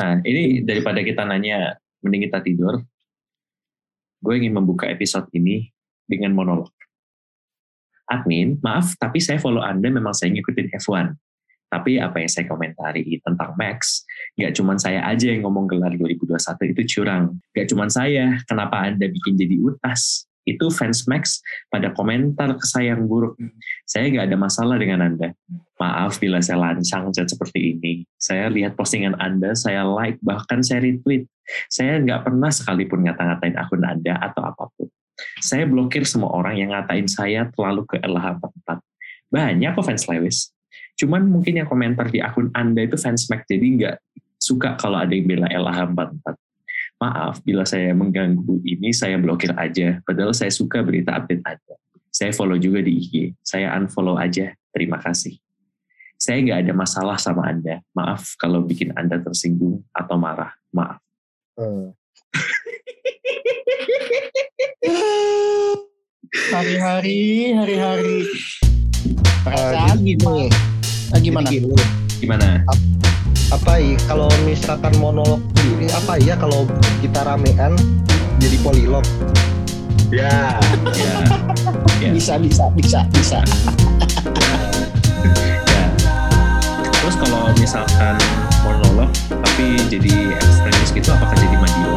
Nah, ini daripada kita nanya, mending kita tidur. Gue ingin membuka episode ini dengan monolog. Admin, maaf, tapi saya follow Anda memang saya ngikutin F1. Tapi apa yang saya komentari tentang Max, nggak cuma saya aja yang ngomong gelar 2021 itu curang. Nggak cuma saya, kenapa Anda bikin jadi utas? Itu fans Max pada komentar ke saya yang buruk. Saya nggak ada masalah dengan Anda. Maaf bila saya lancang chat seperti ini. Saya lihat postingan Anda, saya like, bahkan saya retweet. Saya nggak pernah sekalipun ngata-ngatain akun Anda atau apa pun. Saya blokir semua orang yang ngatain saya terlalu ke LH44. Banyak kok fans Lewis Cuman mungkin yang komentar di akun Anda itu fans Mac, jadi nggak suka kalau ada yang bela LH44. Maaf, bila saya mengganggu ini, saya blokir aja. Padahal saya suka berita update Anda. Saya follow juga di IG. Saya unfollow aja. Terima kasih. Saya nggak ada masalah sama Anda. Maaf kalau bikin Anda tersinggung atau marah. Maaf. Hmm. Hari-hari, hari-hari. Perasaan uh, gitu. Nah, gimana? Gini, gimana? Apa ya kalau misalkan monolog ini apa ya kalau kita ramean jadi polilog? Ya. ya. ya. Bisa bisa bisa bisa. kalau misalkan monolog tapi jadi ekstremis gitu apakah jadi Madilo?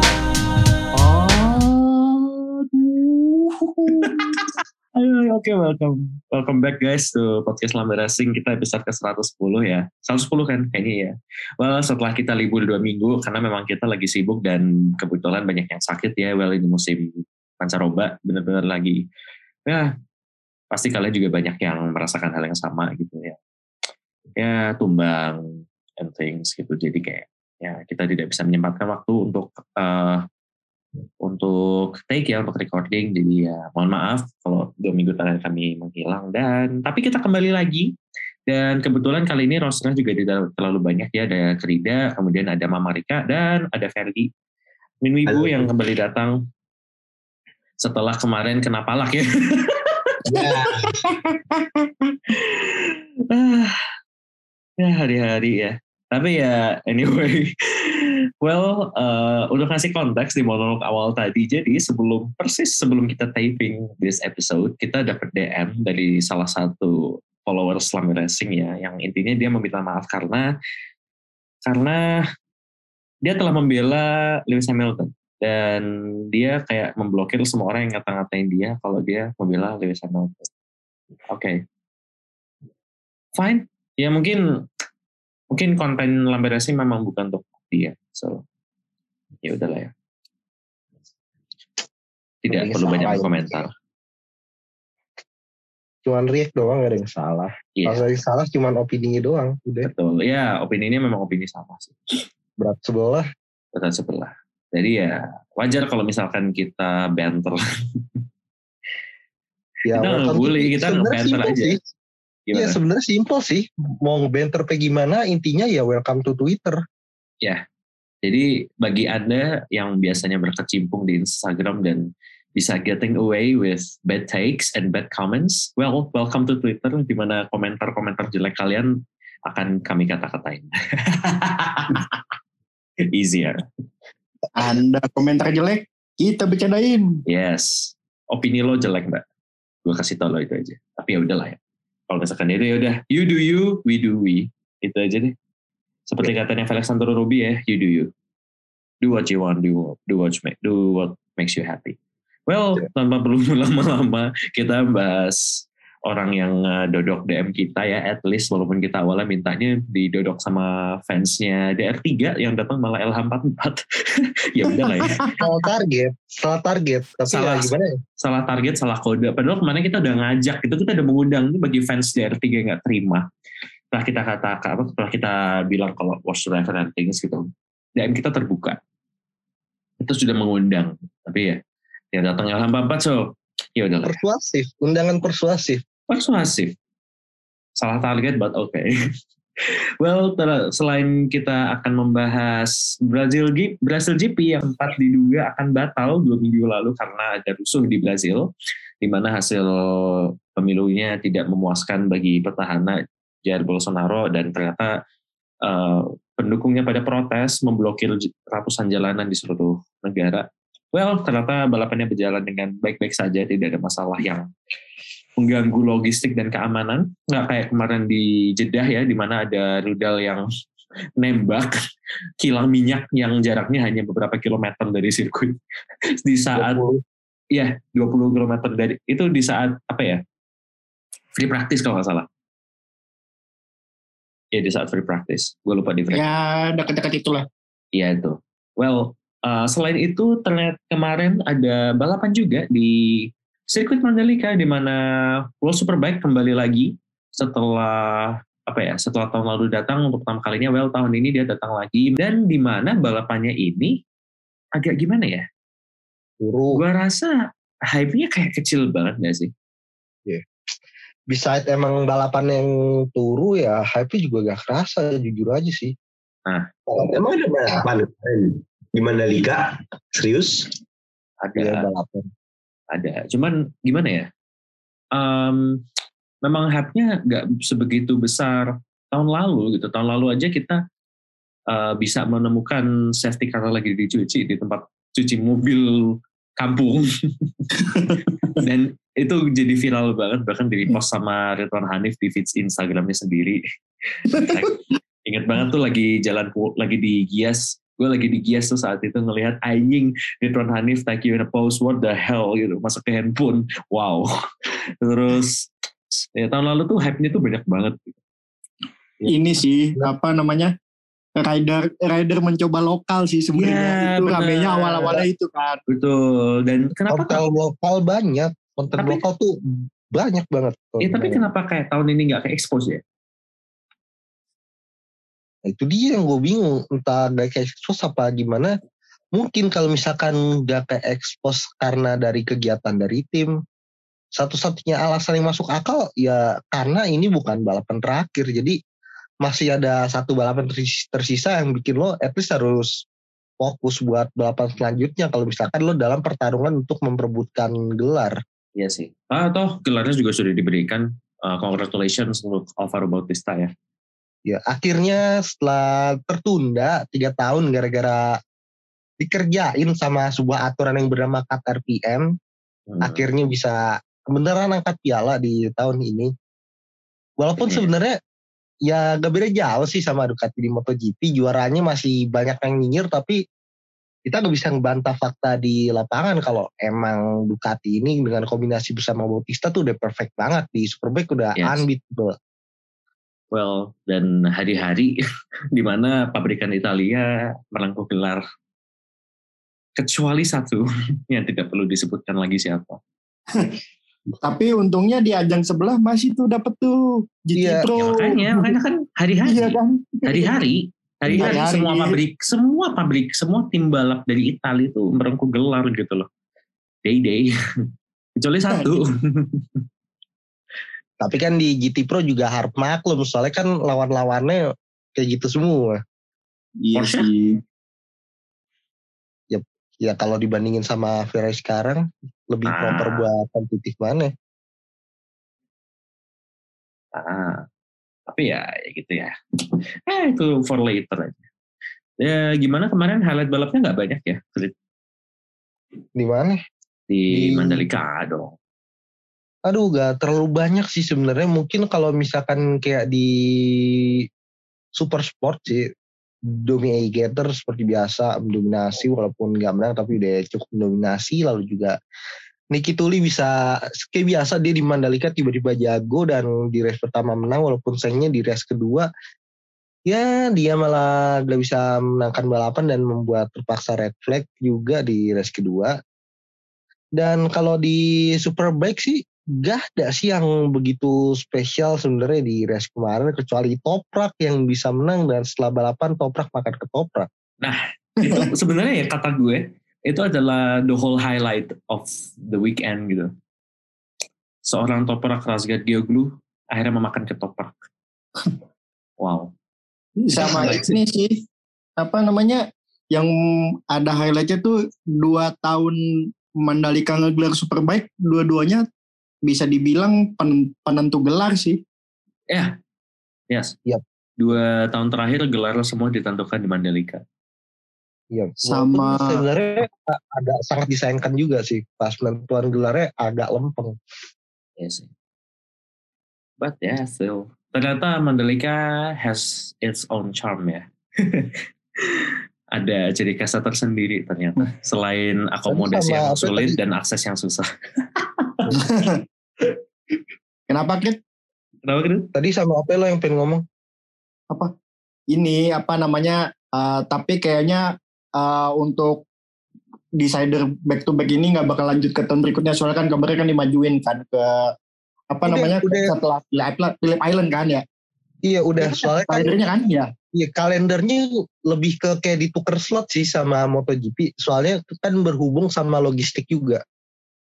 Ayo, oke, okay, welcome. Welcome back guys to podcast Lambe Racing. Kita episode ke 110 ya. 110 kan kayaknya ya. Well, setelah kita libur dua minggu, karena memang kita lagi sibuk dan kebetulan banyak yang sakit ya. Well, ini musim pancaroba, bener-bener lagi. Ya, pasti kalian juga banyak yang merasakan hal yang sama gitu ya. Ya, tumbang and things gitu. Jadi kayak, ya kita tidak bisa menyempatkan waktu untuk uh, untuk take ya untuk recording. Jadi ya mohon maaf kalau dua minggu terakhir kami menghilang. Dan tapi kita kembali lagi. Dan kebetulan kali ini rosternya juga tidak terlalu banyak ya. Ada Krida kemudian ada Mama Rika dan ada Ferdi. Minwibu yang kembali datang. Setelah kemarin kena palak ya? Ya, ya hari-hari ya tapi ya anyway Well, uh, untuk ngasih konteks di monolog awal tadi, jadi sebelum persis sebelum kita taping this episode, kita dapat DM dari salah satu follower Slam Racing ya, yang intinya dia meminta maaf karena karena dia telah membela Lewis Hamilton dan dia kayak memblokir semua orang yang ngata-ngatain dia kalau dia membela Lewis Hamilton. Oke, okay. fine. Ya mungkin mungkin konten Lambe Racing memang bukan untuk dia. So ya udahlah ya. Tidak Jadi perlu banyak komentar. Cuman react doang gak ada yang salah. Yeah. Kalau yang salah cuman opini doang. Udah. Betul. Ya opini ini memang opini sama sih. Berat sebelah. Berat sebelah. Jadi ya wajar kalau misalkan kita banter. ya, kita nggak bully, kita banter aja. Iya sebenarnya simple sih. Mau banter pe gimana, intinya ya welcome to Twitter. Ya, jadi bagi Anda yang biasanya berkecimpung di Instagram dan bisa getting away with bad takes and bad comments, well, welcome to Twitter di mana komentar-komentar jelek kalian akan kami kata-katain. Easier. Anda komentar jelek, kita bercandain. Yes. Opini lo jelek, Mbak. Gue kasih tau lo itu aja. Tapi ya udahlah ya. Kalau misalkan itu ya udah, you do you, we do we. Itu aja deh. Seperti yeah. katanya Alexander Ruby ya, you do you. Do what you want, do, do what make, do what makes you happy. Well, yeah. tanpa perlu lama-lama kita bahas orang yang uh, dodok DM kita ya, at least walaupun kita awalnya mintanya didodok sama fansnya DR3 yang datang malah LH44. ya udah lah ya. Salah target, salah target. Tapi salah, ya gimana ya? Salah target, salah kode. Padahal kemarin kita udah ngajak, itu kita udah mengundang bagi fans DR3 yang nggak terima setelah kita katakan apa setelah kita bilang kalau whatsoever and things gitu DM kita terbuka itu sudah mengundang tapi ya ya datang yang empat so ya udah persuasif undangan persuasif persuasif salah target but okay well selain kita akan membahas Brazil GP Brazil GP yang empat diduga akan batal dua minggu lalu karena ada rusuh di Brazil di mana hasil pemilunya tidak memuaskan bagi petahana Jair Bolsonaro dan ternyata uh, pendukungnya pada protes memblokir ratusan jalanan di seluruh negara. Well, ternyata balapannya berjalan dengan baik-baik saja, tidak ada masalah yang mengganggu logistik dan keamanan. Nggak kayak kemarin di Jeddah ya, di mana ada rudal yang nembak kilang minyak yang jaraknya hanya beberapa kilometer dari sirkuit. di saat 20. Iya, 20 km dari itu di saat apa ya? Free practice kalau nggak salah. Iya di saat free practice. Gue lupa di free. Ya dekat-dekat itulah. Iya itu. Well, uh, selain itu terlihat kemarin ada balapan juga di sirkuit Mandalika di mana World Superbike kembali lagi setelah apa ya? Setelah tahun lalu datang untuk pertama kalinya. Well, tahun ini dia datang lagi dan di mana balapannya ini agak gimana ya? Turu. Gua rasa hype-nya kayak kecil banget gak sih? Beside emang balapan yang turu ya hype juga gak kerasa jujur aja sih. Emang ada balapan di Mandalika? Serius? Ada, balapan. Ada. Cuman gimana ya? Em, memang hype-nya nggak sebegitu besar tahun lalu gitu. Tahun lalu aja kita eh, bisa menemukan safety car lagi dicuci di tempat cuci mobil kampung. Dan itu jadi viral banget bahkan di repost sama Ridwan Hanif di feeds Instagramnya sendiri. Ingat banget tuh lagi jalan lagi di Gias, gue lagi di Gias tuh saat itu ngelihat anjing Ridwan Hanif take you in a pose, what the hell gitu, masuk ke handphone, wow. Terus ya tahun lalu tuh hype-nya tuh banyak banget. Ini sih apa namanya? Rider rider mencoba lokal sih sebenarnya. Iya, itu ramenya awal-awalnya itu kan. Betul. Dan kenapa Konten lokal banyak. Konten Tapi- lokal tuh banyak banget. Ya, tapi kenapa kayak tahun ini nggak ke expose ya? Nah, itu dia yang gue bingung. Entah gak ke expose apa gimana. Mungkin kalau misalkan gak ke expose karena dari kegiatan dari tim. Satu-satunya alasan yang masuk akal ya karena ini bukan balapan terakhir. Jadi masih ada satu balapan tersis- tersisa yang bikin lo at least harus fokus buat balapan selanjutnya. Kalau misalkan lo dalam pertarungan untuk memperebutkan gelar. Iya sih. Ah, toh gelarnya juga sudah diberikan. Uh, congratulations untuk Alvaro Bautista ya. Ya akhirnya setelah tertunda tiga tahun gara-gara dikerjain sama sebuah aturan yang bernama RPM, Hmm. akhirnya bisa beneran angkat piala di tahun ini. Walaupun Iya. sebenarnya ya gak beda jauh sih sama Ducati di MotoGP, juaranya masih banyak yang nyinyir tapi kita gak bisa ngebantah fakta di lapangan kalau emang Ducati ini dengan kombinasi bersama Bautista tuh udah perfect banget di Superbike udah Yes. unbeatable. Well, dan hari-hari di mana pabrikan Italia melengkuh gelar. Kecuali satu yang tidak perlu disebutkan lagi siapa. Tapi untungnya di ajang sebelah masih tuh dapet tuh GT Iya, Pro. Ya, makanya, makanya kan hari-hari, Iya kan? hari-hari, hari-hari Hari-hari. semua pabrik, semua pabrik, semua tim balap dari Italia itu merengkuh gelar gitu loh. Day day. Kecuali satu. Tapi kan di GT Pro juga harap maklum soalnya kan lawan-lawannya kayak gitu semua. Iya Porsche? sih. Ya kalau dibandingin sama Ferrari sekarang lebih Ah. proper buat kompetitif mana? Ah, tapi ya, ya gitu ya. Eh itu for later aja. Ya gimana kemarin highlight balapnya nggak banyak ya Di mana? di Di- Mandalika dong. Aduh gak terlalu banyak sih sebenarnya. Mungkin kalau misalkan kayak di super sport sih Domi Gator seperti biasa mendominasi walaupun nggak menang tapi udah cukup mendominasi lalu juga Niki Tuli bisa kayak biasa dia di Mandalika tiba-tiba jago dan di race pertama menang walaupun sayangnya di race kedua ya dia malah gak bisa menangkan balapan dan membuat terpaksa red flag juga di race kedua dan kalau di Superbike sih gak ada sih yang begitu spesial sebenarnya di race kemarin kecuali Toprak yang bisa menang dan setelah balapan Toprak makan ketoprak. itu sebenarnya ya kata gue itu adalah the whole highlight of the weekend gitu. Seorang toprak Razgat Geoglu akhirnya memakan ketoprak. Wow. Sama ini sih apa namanya yang ada highlightnya tuh dua tahun Mandalika ngegelar Superbike dua-duanya bisa dibilang pen- penentu gelar sih. Ya, yes. dua tahun terakhir gelar semua ditentukan di Mandalika. Iya. Sama- Walaupun sebenarnya agak sangat disayangkan juga sih pas penentuan gelarnya agak lempeng. Iya sih. But yeah, still. Ternyata Mandalika has its own charm ya. Ada ciri khasnya tersendiri ternyata. Selain akomodasi yang apa sulit tadi? dan akses yang susah. Kenapa Kit? Kenapa gitu? Tadi sama apa lo yang pengen ngomong? Ini apa namanya? eh, tapi kayaknya eh, untuk decider back to back ini nggak bakal lanjut ke tahun berikutnya soalnya kan kemarin kan dimajuin kan ke apa Udah, namanya udah. setelah Phillip Island kan ya Iya udah soalnya kan kalendernya kan ya Iya kalendernya lebih ke kayak ditukar slot sih sama MotoGP. Soalnya kan berhubung sama logistik juga.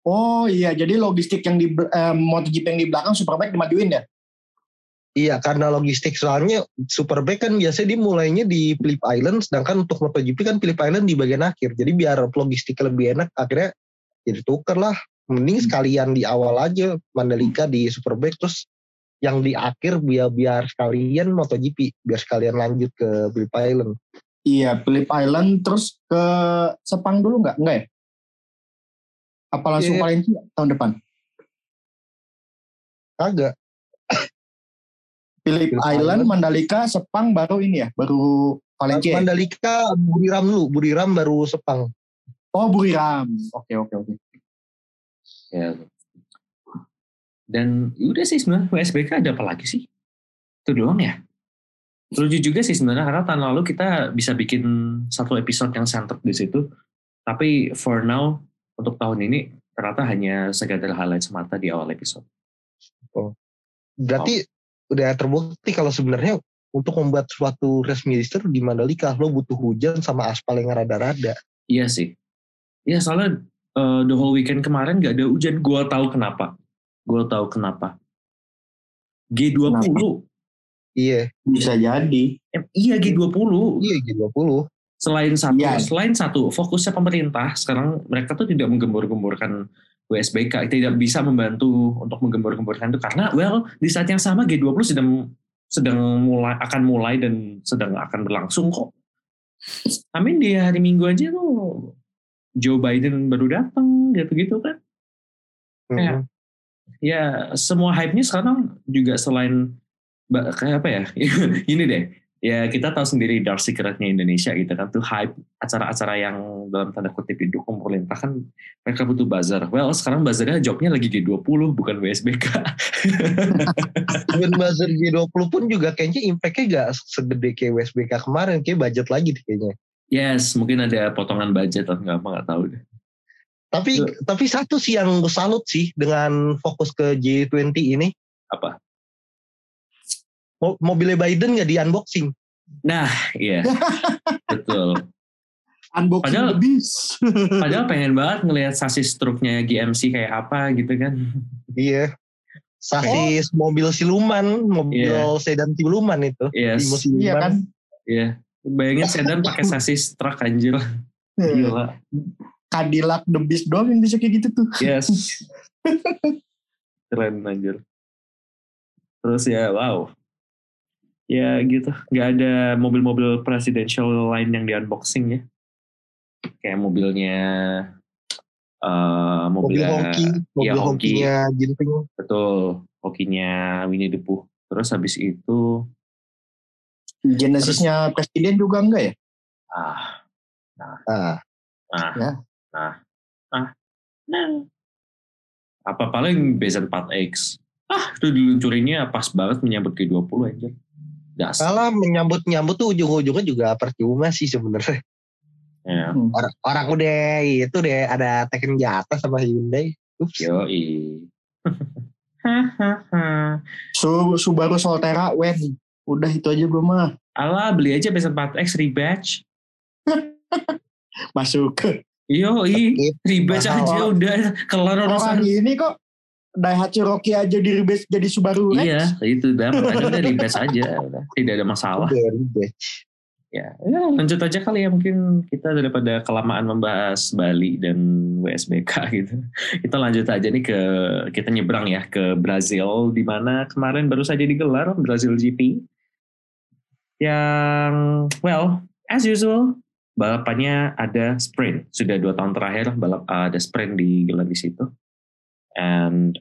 oh iya jadi logistik yang di eh, MotoGP yang di belakang Superbike dimajuin ya Iya karena logistik soalnya Superbike kan biasanya dimulainya di Phillip Island. Sedangkan untuk MotoGP kan Phillip Island di bagian akhir. Jadi biar logistik lebih enak akhirnya jadi tuker lah. Mending sekalian di awal aja Mandalika di Superbike terus yang di akhir biar biar sekalian MotoGP biar sekalian lanjut ke Phillip Island. iya Phillip Island terus ke Sepang dulu nggak nggak ya apa langsung Iya. Valencia tahun depan Agak Phillip Phillip Island, Island. Mandalika, Sepang baru ini ya, baru Valencia. ya? Mandalika Buriram dulu, Buriram baru Sepang. Oh Buriram. Oke oke oke. Ya. Dan udah sih sebenarnya WSBK ada apa lagi sih? Itu doang ya. Lucu juga sih sebenarnya karena tahun lalu kita bisa bikin satu episode yang centered di situ. Tapi for now untuk tahun ini ternyata hanya sekedar highlight semata di awal episode. Berarti udah terbukti kalau sebenarnya untuk membuat suatu race minister di Mandalika lo butuh hujan sama aspal yang rada-rada. Iya sih. Iya soalnya eh, the whole weekend kemarin gak ada hujan. Gua tahu kenapa. Gua tahu kenapa. G20. Iya, Bisa jadi. Eh, iya G20. iya G20. selain satu Iya. selain satu fokusnya pemerintah sekarang mereka tuh tidak menggembur-gemburkan WSBK tidak bisa membantu untuk menggembur-gemburkan itu karena well di saat yang sama G20 sedang sedang mulai akan mulai dan sedang akan berlangsung kok. Amin di hari Minggu aja tuh Joe Biden baru datang gitu-gitu kan. Kayak, ya semua hype-nya sekarang juga selain kayak apa ya? Ini deh. Ya kita tahu sendiri dark secretnya Indonesia gitu kan. Tuh hype acara-acara yang dalam tanda kutip didukung pemerintah kan mereka butuh buzzer. Well sekarang buzzernya jobnya lagi G20 bukan WSBK Even buzzer G20 pun juga kayaknya impactnya gak segede kayak WSBK kemarin. Kayak budget lagi deh kayaknya. yes mungkin ada potongan budget atau nggak apa nggak tahu deh Tapi Iya. tapi satu sih yang gue salut sih dengan fokus ke G20 ini. apa Mo- Mobilnya Biden gak di unboxing. nah iya betul Unboxing Padahal- the beast. padahal pengen banget ngelihat sasis truknya GMC kayak apa gitu kan Iya. Sasis mobil siluman, mobil Iya. sedan siluman itu. yes siluman. Iya kan? iya bayangin sedan pakai sasis truk anjir gila Cadillac the beast doang yang bisa kayak gitu tuh. Yes. Keren anjir. Terus ya wow. Ya gitu. Gak ada mobil-mobil presidential lain yang di unboxing ya. Kayak mobilnya eh mobil mobilnya hoki, mobil hoki. hokinya Ginting. betul hokinya Winnie the Pooh. Terus habis itu Genesisnya presiden juga enggak ya? ah Nah, nah Ya. Nah nah nah apa paling Bezen 4X ah itu diluncurinnya pas banget menyambut G20 anjir. Dasar salah menyambut-nyambut tuh ujung-ujungnya juga percuma sih sebenarnya. ya Orang, orang udah itu deh ada Tekken jatah sama Hyundai. Ups. yoi. Su Subaru Solterra when udah itu aja gue mah Alah beli aja Bezen 4X rebatch. Masuk ke yoi rebatch Mahal. aja udah kelar orang ini kok Daihatsu Rocky aja di rebase jadi Subaru Rex. iya itu dah makanya udah rebatch aja udah. Tidak ada masalah. Udah ya, ya lanjut aja kali ya mungkin kita daripada kelamaan membahas Bali dan WSBK gitu. Kita lanjut aja nih ke kita nyebrang ya ke Brazil di mana kemarin baru saja digelar Brazil GP Yang well, as usual, balapannya ada sprint. Sudah dua tahun terakhir balap ada sprint di gelar di situ. And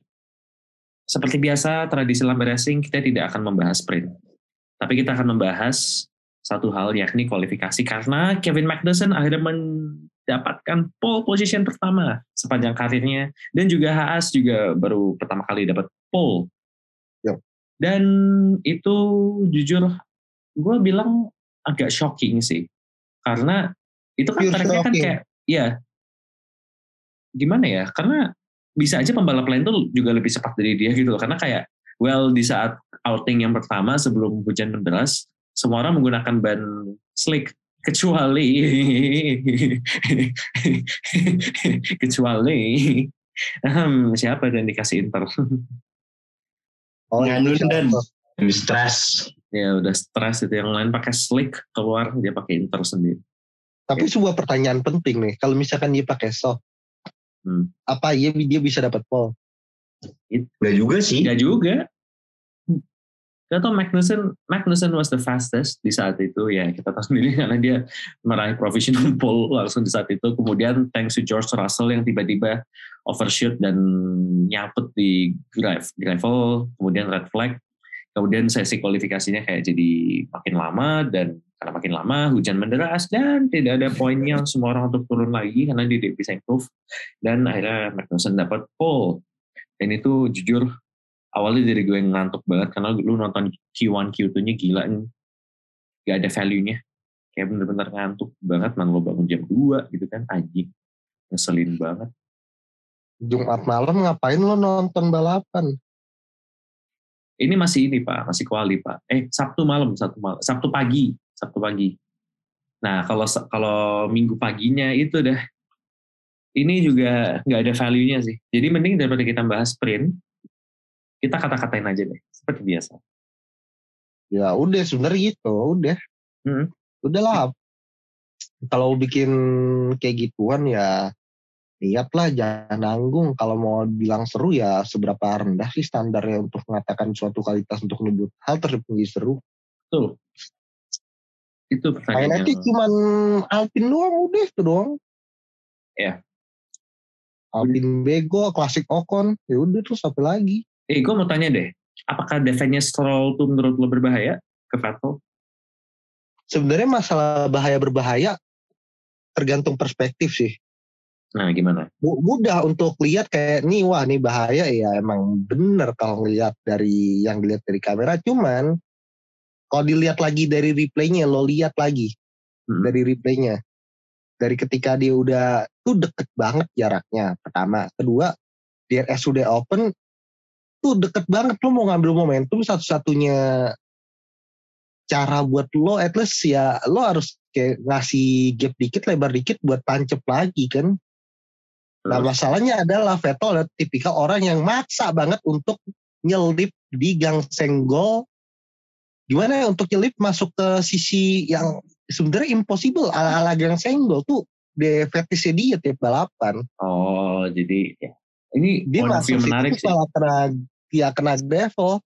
seperti biasa tradisi lambe racing kita tidak akan membahas sprint. Tapi kita akan membahas satu hal yakni kualifikasi karena Kevin Magnussen akhirnya mendapatkan pole position pertama sepanjang karirnya dan juga Haas juga baru pertama kali dapat pole. Yep. Dan itu jujur gue bilang agak shocking sih karena itu kan kan kayak ya gimana ya? Karena bisa aja pembalap lain tuh juga lebih cepat dari dia gitu loh. Karena kayak well di saat outing yang pertama sebelum hujan menderas semua orang menggunakan ban slick. Kecuali kecuali siapa yang dikasih inter? Oh, Nganun ini dan- stres. Ya udah stres itu yang lain pakai slick keluar dia pakai inter sendiri Tapi sebuah pertanyaan penting nih, kalau misalkan dia pakai soft, Hmm. apa iya dia bisa dapat pole? Enggak juga sih. Enggak juga. Kita tahu Magnussen, Magnussen was the fastest di saat itu ya kita tahu sendiri karena dia meraih professional pole langsung di saat itu. Kemudian thanks to George Russell yang tiba-tiba overshoot dan nyangkut di grav- gravel, kemudian red flag. Kemudian sesi kualifikasinya kayak jadi makin lama dan karena makin lama hujan menderas dan tidak ada poinnya semua orang untuk turun lagi karena dia tidak bisa improve. Dan akhirnya Magnussen dapat pole. Dan itu jujur awalnya dari gue yang ngantuk banget karena lu nonton Q1 Q2 nya gila nih. Gak ada value nya kayak bener-bener ngantuk banget man lo bangun jam 2 gitu kan anjing. Ngeselin banget. Jumat malam ngapain lo nonton balapan? Ini masih ini pak masih kuali pak eh Sabtu malam Sabtu malam Sabtu pagi Sabtu pagi nah kalau kalau Minggu paginya itu dah ini juga nggak ada value-nya sih jadi mending daripada kita bahas sprint kita kata-katain aja deh seperti biasa Ya udah sebenarnya gitu, udah. Hmm. Udahlah. Kalau bikin kayak gituan ya lihatlah jangan nanggung. Kalau mau bilang seru ya seberapa rendah sih standarnya untuk mengatakan suatu kualitas untuk menyebut hal menjadi seru. Betul. Itu pertanyaan Kayak nanti cuman Alpin doang udah itu doang. Ya. Alpin bego, klasik Ocon, ya udah terus apa lagi? Eh, gue mau tanya deh, apakah defense Stroll tuh menurut lo berbahaya ke Vettel? Sebenarnya masalah bahaya berbahaya tergantung perspektif sih. Nah, gimana? Mu- mudah untuk lihat kayak nih wah nih bahaya. Ya emang bener kalau ngelihat dari yang dilihat dari kamera. Cuman kalau dilihat lagi dari replaynya lo lihat lagi Hmm. dari replaynya. Dari ketika dia udah tuh deket banget jaraknya pertama. Kedua DRS udah open tuh deket banget lo mau ngambil momentum satu-satunya cara buat lo at least ya lo harus kayak ngasih gap dikit lebar dikit buat tancep lagi kan Nah Terus? masalahnya adalah Vettel adalah tipikal orang yang maksa banget untuk nyelip di gang senggol. Gimana ya untuk nyelip masuk ke sisi yang sebenarnya impossible ala-ala gang senggol tuh di fetishnya dia tiap balapan. Oh, jadi ya. ini Dia situ menarik sih. malah kena dia kena gravel.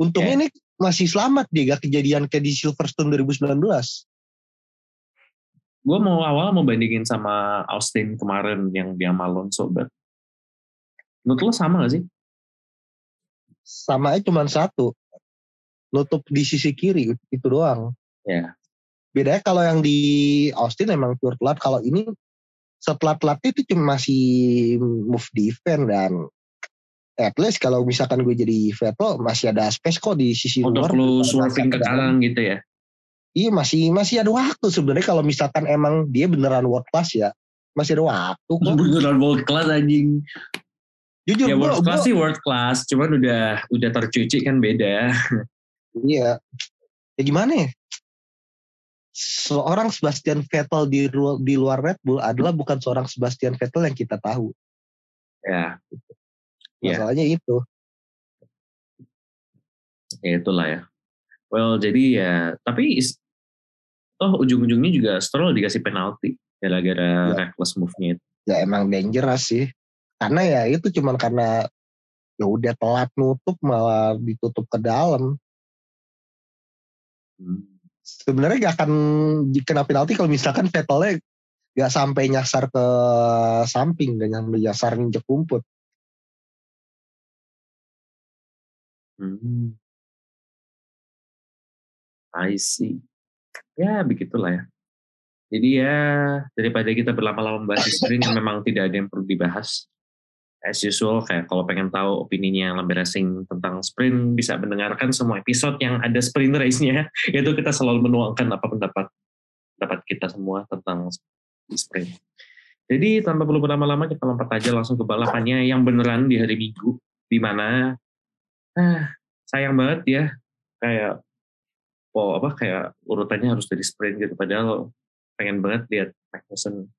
Untungnya ini masih selamat dia gak kejadian kayak di Silverstone 2019. Gue mau awal mau bandingin sama Austin kemarin yang dia Alonso, but menurut lo sama gak sih? Sama aja cuma satu. Nutup di sisi kiri itu doang. Ya. bedanya kalau yang di Austin emang pure telat kalau ini setelah telatnya itu cuma masih move defense dan at least kalau misalkan gue jadi Vettel masih ada space kok di sisi Untuk luar lo Bukan swerving ke kanan gitu ya? Iya masih masih ada waktu sebenarnya kalau misalkan emang dia beneran world class ya masih ada waktu kok Beneran world class anjing. jujur Ya world class sih world class, cuman udah udah tercuci kan beda. iya ya gimana ya seorang Sebastian Vettel di, di luar Red Bull adalah bukan seorang Sebastian Vettel yang kita tahu Ya, Iya. masalahnya itu ya itulah ya. Well, jadi ya, tapi is- toh ujung-ujungnya juga Stroll dikasih penalti gara-gara Ya. reckless move-nya itu. ya emang dangerous sih karena ya itu cuman karena ya udah telat nutup malah ditutup ke dalam Hmm. sebenarnya gak akan kena penalti kalau misalkan Vettelnya gak sampai nyasar ke samping gak nyampe nyasar nginjek rumput Hmm. I see. Ya begitulah ya. Jadi ya daripada kita berlama-lama membahas sprint yang memang tidak ada yang perlu dibahas. As usual kayak kalau pengen tahu opininya Lambe Racing tentang sprint bisa mendengarkan semua episode yang ada sprint race-nya. Itu kita selalu menuangkan apa pendapat pendapat kita semua tentang sprint. Jadi tanpa perlu berlama-lama kita lompat aja langsung ke balapannya yang beneran di hari Minggu di mana ah, sayang banget ya kayak oh apa kayak urutannya harus dari sprint gitu. Padahal pengen banget lihat Magnussen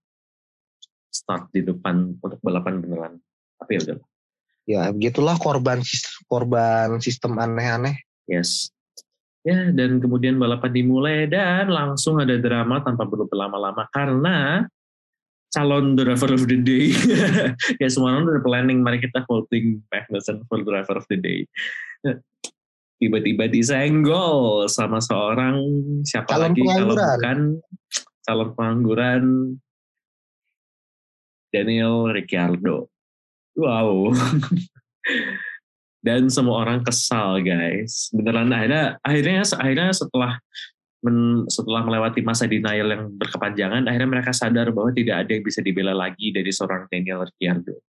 start di depan untuk balapan beneran. Tapi ya udah. Ya begitulah korban korban sistem aneh-aneh. Yes. Ya dan kemudian balapan dimulai dan langsung ada drama tanpa perlu berlama-lama karena calon driver of the day. ya semua orang udah planning, mari kita voting Magnussen for driver of the day. Tiba-tiba disenggol sama seorang siapa Calon lagi kalau bukan calon pengangguran Daniel Ricciardo. Wow. Dan semua orang kesal guys. Beneran akhirnya akhirnya akhirnya setelah men- setelah melewati masa denial yang berkepanjangan, akhirnya mereka sadar bahwa tidak ada yang bisa dibela lagi dari seorang Daniel Ricciardo.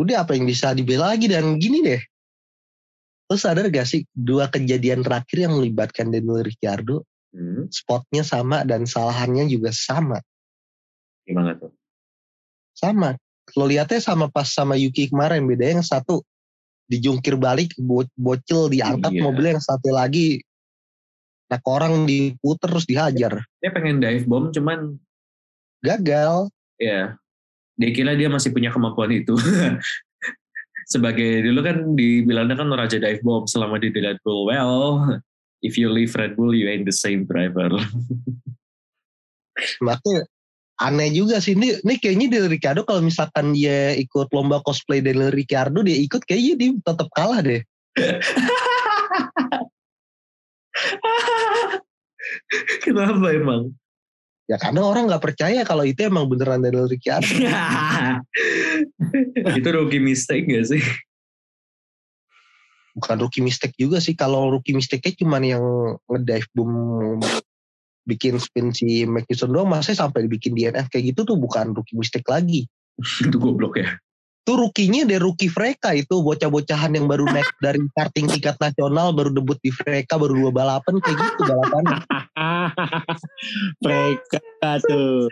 Udah apa yang bisa dibela lagi dan gini deh. Lo sadar gak sih dua kejadian terakhir yang melibatkan Daniel Ricciardo Hmm, spotnya sama dan salahannya juga sama? Gimana tuh? sama. Lo lihatnya sama pas sama Yuki kemarin beda yang satu dijungkir balik bo- bocil diangkat Iya. mobilnya yang satu lagi nah orang diputer terus dihajar. Dia pengen dive bomb, cuman gagal. Ya dia kira dia masih punya kemampuan itu. Sebagai dulu kan dibilangnya kan raja dive bomb selama di Red Bull. Well, if you leave Red Bull, you ain't the same driver. makanya aneh juga sih ini, ini kayaknya Daniel Ricciardo kalau misalkan dia ikut lomba cosplay Daniel Ricciardo dia ikut kayaknya dia tetap kalah deh Kenapa emang? Ya karena orang nggak percaya kalau itu emang beneran Daniel Ricciardo itu rookie mistake gak sih? bukan rookie mistake juga sih kalau rookie mistake-nya cuman yang ngedive boom bikin spin si Magnussen doang masa sampai dibikin DNF kayak gitu tuh bukan rookie mistake lagi itu goblok ya. Tuh rookie-nya dari rookie Freka itu bocah-bocahan yang baru naik dari karting tingkat nasional baru debut di Freka baru dua balapan kayak gitu balapan Mereka tuh.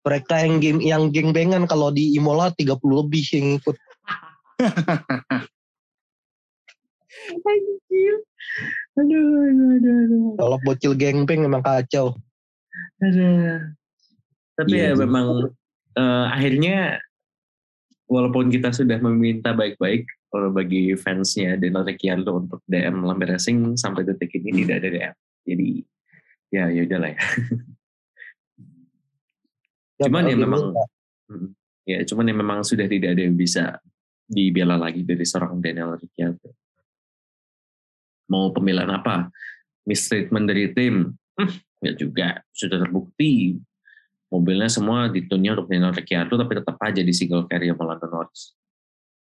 Freka yang game yang geng-gengan kalau di Imola 30 lebih yang ikut Anjir. Aduh, aduh, aduh, aduh. kalau bocil gengbeng emang kacau Aduh. Tapi Iya ya memang eh, akhirnya walaupun kita sudah meminta baik-baik kalau bagi fansnya Daniel Ricciardo untuk DM Lambe Racing sampai detik ini tidak ada DM. Jadi ya ya udahlah ya. Cuman ya memang ya cuman ya memang sudah tidak ada yang bisa dibela lagi dari seorang Daniel Ricciardo. Mau pembelaan apa? Mistreatment dari tim? Hmm, ya juga sudah terbukti mobilnya semua ditunnya untuk Daniel Ricciardo tapi tetap aja di single carry sama Lando Norris.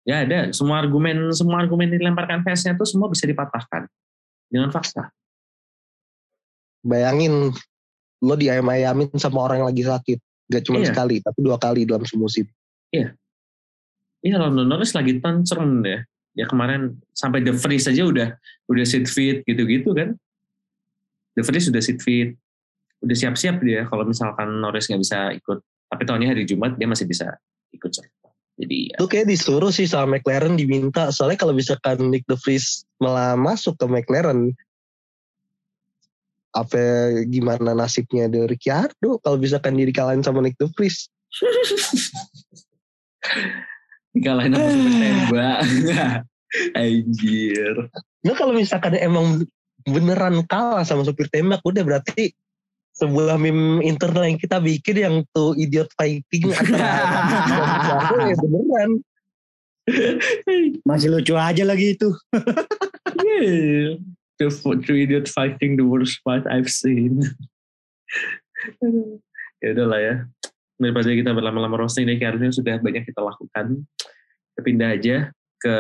Ya ada semua argumen semua argumen dilemparkan fansnya itu semua bisa dipatahkan dengan fakta. bayangin lo diayam-ayamin sama orang yang lagi sakit gak cuma Iya. sekali tapi dua kali dalam semusim Iya Lando Norris lagi tancern deh. Ya kemarin sampai The Vries aja udah udah sit fit gitu-gitu kan. The Vries sudah sit fit. Udah siap-siap dia kalau misalkan Norris nggak bisa ikut. Tapi tahunnya hari Jumat dia masih bisa ikut serta. Jadi ya, Itu kayak disuruh sih sama McLaren diminta. Soalnya kalau misalkan Nick De Vries malah masuk ke McLaren, apa gimana nasibnya dari Ricciardo kalau misalkan dia dikalahin sama Nick De Vries? dikalahin sama super tembak. Anjir. Nah kalau misalkan emang beneran kalah sama supir tembak, udah berarti sebuah meme internal yang kita bikin yang tuh idiot fighting antara Ricciardo ya beneran. Masih lucu aja lagi itu. yeah. The four- three idiot fighting the worst fight I've seen. ya udahlah ya. Daripada kita berlama-lama roasting deh, harusnya sudah banyak kita lakukan. Kita pindah aja ke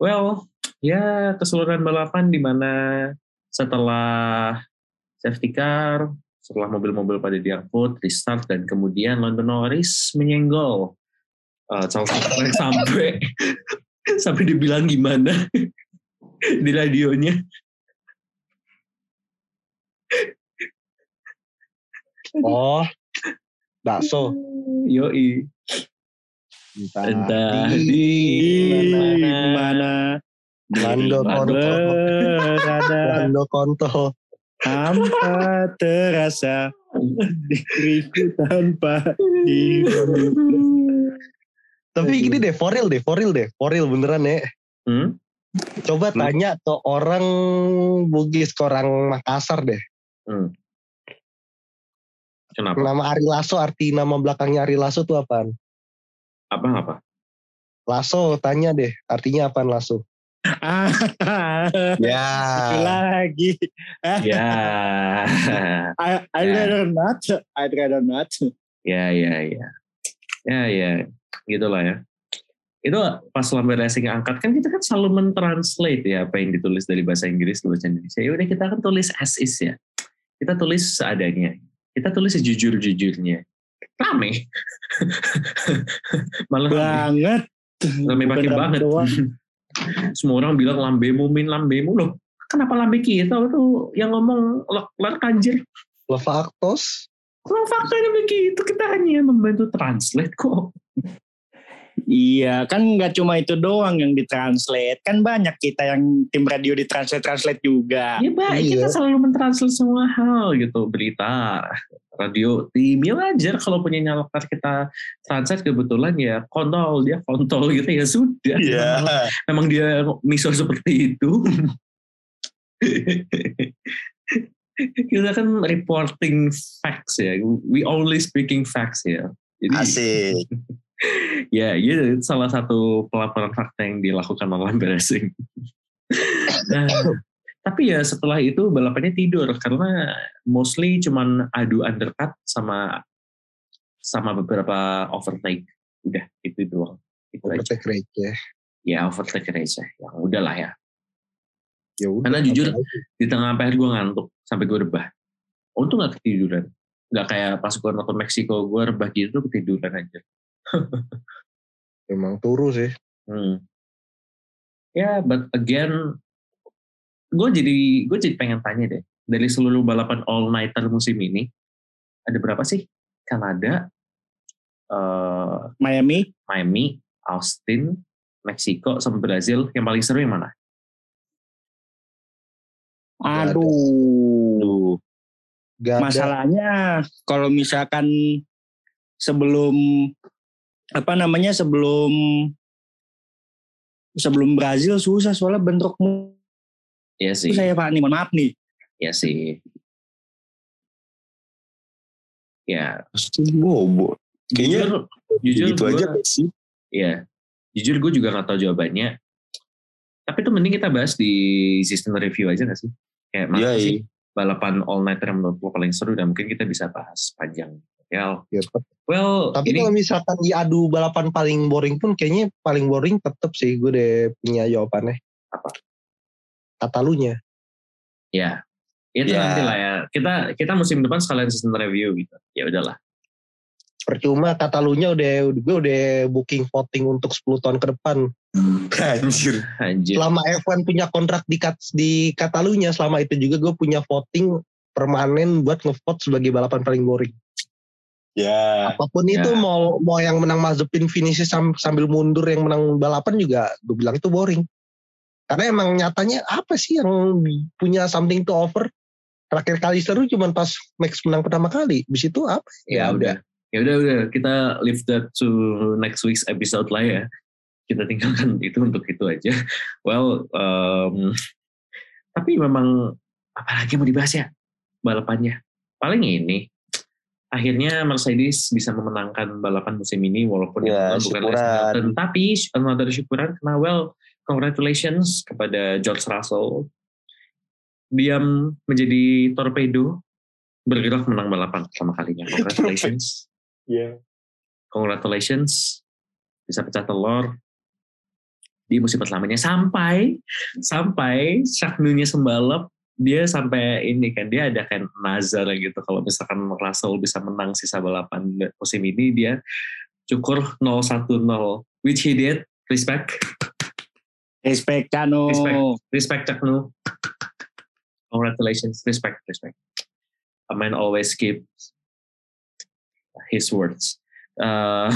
well, ya keseluruhan balapan di mana setelah safety car, setelah mobil-mobil pada diangkut, restart dan kemudian Lando Norris menyenggol uh, Charles Leclerc sampai sampai dibilang gimana di radionya. Oh, bakso. Yoi. Entah, Entah di, di mana Lando Konto. Lando Konto. Tanpa terasa diriku tanpa dirimu. Tapi gini deh, for real deh, for real deh, for real beneran ya. Hmm? Coba Hmm. tanya ke orang Bugis, ke orang Makassar deh. Hmm. Kenapa? Nama Ari Lasso, arti nama belakangnya Ari Lasso tuh apaan? Apa-apa? Lasso, tanya deh, artinya apaan Lasso? Ah, Ya. lagi. ya. I, I'd Ya. rather not. I'd rather not. ya, ya, ya. Ya, ya. Gitulah ya. Itu pas Lambe Racing angkat kan kita kan selalu mentranslate ya apa yang ditulis dari bahasa Inggris ke bahasa Indonesia. Ya udah kita kan tulis as is ya. Kita tulis seadanya. Kita tulis sejujur-jujurnya. Rame. Malah. Banget. Rame pakai banget. Semua orang bilang lambemu min lambemu loh. Kenapa lambe kita tuh yang ngomong lek anjir. Kalau faktanya begitu kita hanya membantu translate kok. Iya, kan nggak cuma itu doang yang ditranslate. Kan banyak kita yang tim radio ditranslate-translate juga. Ya baik, Iya. kita selalu mentranslate semua hal gitu. Berita, radio, tim. Ya wajar kalau punya nyalokat kita translate kebetulan ya kontol. Dia kontol gitu ya sudah. Memang, memang dia miso seperti itu. kita kan reporting facts ya. We only speaking facts ya. Jadi, Asik. ya, ya itu salah satu pelaporan fakta yang dilakukan oleh Racing. nah, tapi ya setelah itu balapannya tidur karena mostly cuman adu undercut sama sama beberapa overtake. Udah itu doang. Itu aja. Overtake rate ya. Ya overtake aja. Yang udahlah ya. Ya udah. Karena jujur, lagi? Di tengah PR gue ngantuk sampai gue rebah. Untung gak ketiduran. Gak kayak pas gue nonton Meksiko gue rebah gitu ketiduran aja. emang turu sih. Hmm. Ya, but again, gue jadi gue jadi pengen tanya deh dari seluruh balapan all nighter musim ini ada berapa sih? Kanada, eh, Miami, Miami, Austin, Meksiko, sama Brazil. Yang paling seru yang mana? Aduh. Gak ada. Masalahnya kalau misalkan sebelum apa namanya sebelum sebelum Brazil susah soalnya bentrokmu Ya sih, saya Pak nih mohon maaf nih. ya sih. Ya, Bobo. Kayaknya jujur, jujur gitu gua- aja sih. Iya, jujur gue juga nggak tahu jawabannya. Tapi itu mending kita bahas di season review aja gak sih? Kayak mana Iya, sih iya. balapan all nighter yang menurut lo paling seru dan mungkin kita bisa bahas panjang. Ya, Ya, tetep. well, Tapi ini kalau misalkan diadu balapan paling boring pun kayaknya paling boring tetep sih gue deh punya jawabannya. Apa? Katalunya. ya itu Ya. nanti lah ya. Kita kita musim depan sekalian season review gitu. Ya udahlah. Percuma Katalunya udah gue udah booking voting untuk 10 tahun ke depan. Anjir. Anjir. Selama F1 punya kontrak di Kat- di Katalunya, selama itu juga gue punya voting permanen buat ngevote sebagai balapan paling boring. Ya. Apa pun Ya. itu mau mau yang menang Mazepin finish sam- sambil mundur yang menang balapan juga gue bilang itu boring. Karena emang nyatanya apa sih yang punya something to offer? Terakhir kali seru cuma pas Max menang pertama kali. Bis itu apa? Ya udah. Ya udah udah kita leave that to next week's episode lah ya. Kita tinggalkan itu untuk itu aja. Well, um, tapi memang apalagi mau dibahas ya balapannya. Paling ini akhirnya Mercedes bisa memenangkan balapan musim ini walaupun Ya, bukan syukuran. Hamilton. Tapi another syukuran karena well congratulations kepada George Russell. Dia menjadi torpedo bergerak menang balapan pertama kalinya. Congratulations. Iya. Congratulations. Bisa pecah telur di musim pertamanya sampai sampai Syaknunya sembalap dia sampai ini kan dia ada kan nazar gitu kalau misalkan Russell bisa menang sisa balapan musim ini dia cukur 010 which he did respect Respect Cano. Respect. respect congratulations respect respect a man always keeps his words Uh,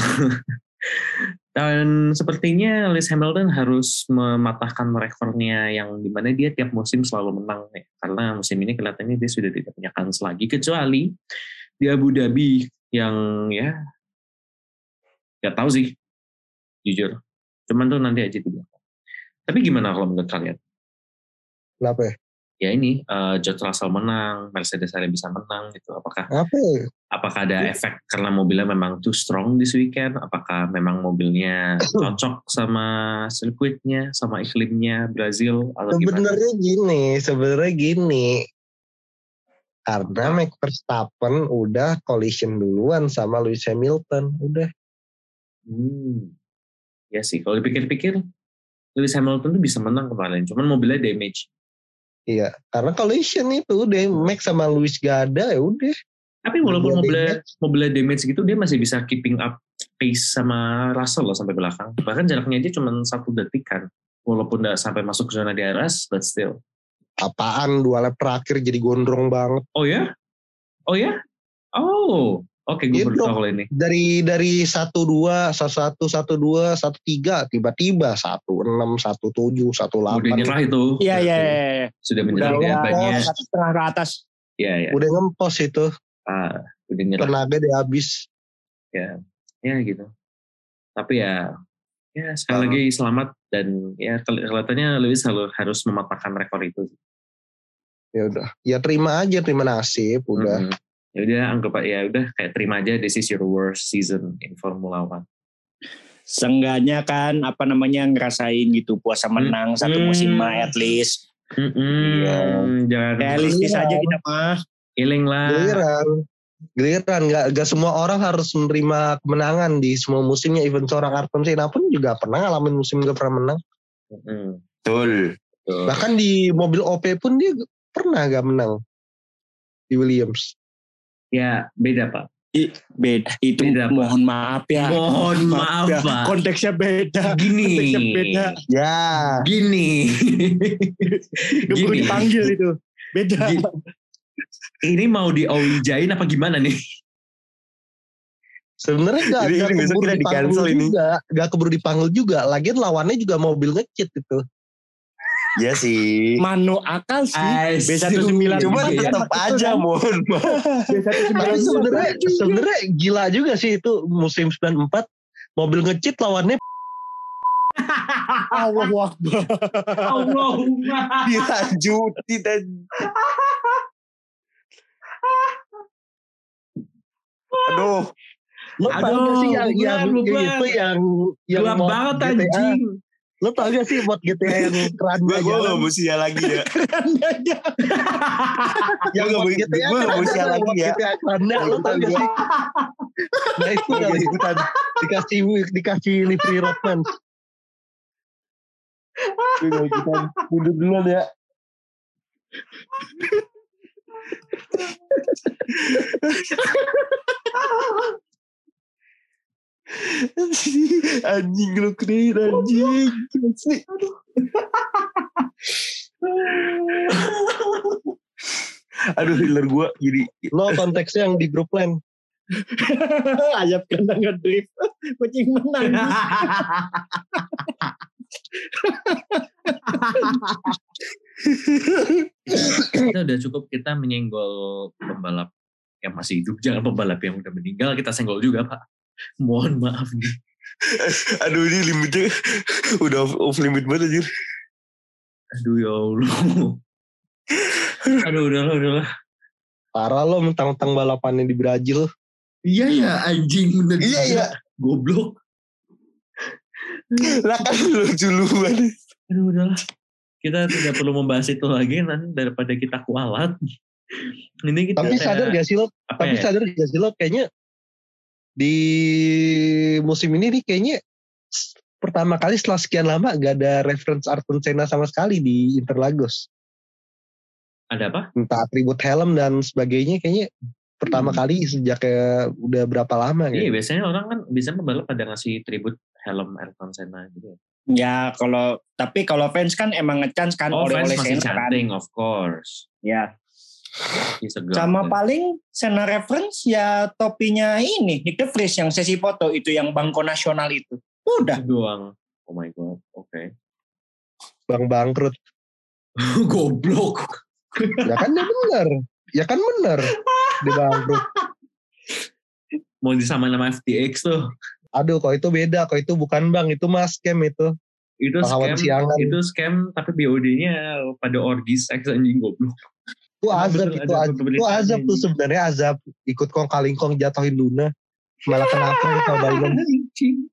dan sepertinya Lewis Hamilton harus mematahkan rekornya yang di mana dia tiap musim selalu menang nih. karena musim ini kelihatannya dia sudah tidak punya kans lagi kecuali di Abu Dhabi yang ya nggak tahu sih jujur cuman tuh nanti aja dulu tapi gimana kalau menurut kalian Kenapa ya? ya ini eh, George Russell menang Mercedes ada bisa menang gitu apakah Apa ya? apakah ada efek karena mobilnya memang too strong this weekend? Apakah memang mobilnya cocok sama sirkuitnya, sama iklimnya Brazil atau gimana? Sebenarnya gini, sebenarnya gini. Karena Max Verstappen udah collision duluan sama Lewis Hamilton, udah. Hmm. Ya sih, kalau dipikir-pikir Lewis Hamilton tuh bisa menang kemarin, cuman mobilnya damage. Iya, karena collision itu udah Max sama Lewis gak ada ya udah. Tapi walaupun Mobilnya mobilnya mobilnya damage gitu, dia masih bisa keeping up pace sama Russell loh sampai belakang. Bahkan jaraknya aja cuma satu detikan. Walaupun nggak sampai masuk ke zona DRS, but still. Apaan dua lap terakhir jadi gondrong banget. Oh ya? Oh ya? Oh, oke gue Iya baru tahu ini. Dari dari satu dua, satu satu, satu dua, satu tiga, tiba-tiba satu enam, satu tujuh, satu Udah delapan. nyerah itu. Iya iya. Berarti. iya. Sudah Udah menyerah udah banyak. satu setengah ke atas. Iya, iya. Udah ngempos itu, Ah, udah nyerah. tenaga dia habis. Ya, ya gitu. Tapi ya, ya sekali Ah. lagi selamat dan ya kel- kelihatannya Lewis harus harus mematahkan rekor itu. Ya udah, ya terima aja, terima nasib, udah. Mm-mm. Ya udah anggap ya udah kayak terima aja this is your worst season in Formula One. Seenggaknya kan apa namanya ngerasain gitu puasa menang satu Hmm. musim mah at least. Mm-mm. Iya. Jangan Realistis aja kita mah. healing lah. Giliran, giliran nggak nggak semua orang harus menerima kemenangan di semua musimnya. Even seorang Ayrton Senna pun juga pernah ngalamin musim gak pernah menang. Mm-mm. Betul. Tuh. Bahkan di mobil OP pun dia pernah gak menang di Williams. Ya beda pak. Beda itu Beda, Pak. mohon maaf ya. Mohon maaf ya. pak. Konteksnya beda. Gini. Konteksnya beda. Ya, Gini. Gak perlu Gini. dipanggil itu. Beda. Gini. Ini mau diawijain apa gimana nih? sebenarnya gak, gak keburu kita dipanggil di-cancel ini. juga. Gak keburu dipanggil juga. Lagian lawannya juga mobil ngecit itu. Iya sih. Mano akal sih. Asyik. B194 Cuma kan tetap waktu itu aja mohon maaf. Tapi sebenarnya sebenarnya gila juga sih itu musim 94 mobil ngecit lawannya Allahu Akbar. Allahumma. Dilanjutin dan Aduh, lo Aduh, sih yang bubar, yang itu yang yang Gelap banget anjing. Lo tau gak sih mod GTA yang keren gue gue jalan gak mau sia lagi ya. mod nggak- GTA gua nggak kan mau tuh lagi ya. GTA keranda lo tau gak sih nah itu Gue gak ikutan. dikasih dikasih livery Rodman Gue gak ikutan. Mundur duluan ya. anjing lu keren anjing. Asli. Aduh, hiler gue jadi lo konteksnya yang di grup lain Ayam kandang ngedrift. Kucing menang. kita udah cukup kita menyenggol pembalap yang masih hidup. Jangan pembalap yang udah meninggal kita senggol juga pak. Mohon maaf nih. Aduh ini limitnya udah off, off limit banget anjir. Aduh ya Allah. Aduh udahlah udahlah. parah lo mentang-mentang balapannya di Brazil Iya ya anjing bener. Iya ya. Goblok. Lah kan lu duluan. Aduh udahlah. Kita tidak perlu membahas itu lagi nanti daripada kita kualat. Ini kita Tapi kayak- sadar gak sih lo? apa Tapi ya? sadar gak sih lo? Kayaknya di musim ini nih kayaknya pertama kali setelah sekian lama gak ada reference Ayrton Senna sama sekali di Interlagos. Ada apa? Entah atribut helm dan sebagainya kayaknya pertama Hmm. kali sejak kayak udah berapa lama Iya gitu. biasanya orang kan bisa pembalap pada ngasih tribut helm Ayrton Senna gitu. Ya kalau tapi kalau fans kan emang ngechance kan Oh oleh oleh Senna kan. of course. Ya. Sama paling Senna reference ya topinya ini Nick De Vries yang sesi foto itu yang bangko nasional itu. Udah. Itu doang. Oh my god. Oke. Bang bangkrut. Goblok. Ya kan dia bener. Ya kan bener. Dia bangkrut. Mau disamain sama FTX tuh. Aduh kok itu beda. Kok itu bukan bang. Itu mas scam itu. Itu Pahlawan scam. siangan. Itu scam tapi BOD-nya pada orgi seks anjing goblok. Itu azab. Itu, azab, itu azab tuh sebenarnya azab. Ikut kong kalingkong jatuhin Luna. Malah kenapa kalau Biden. Anjing.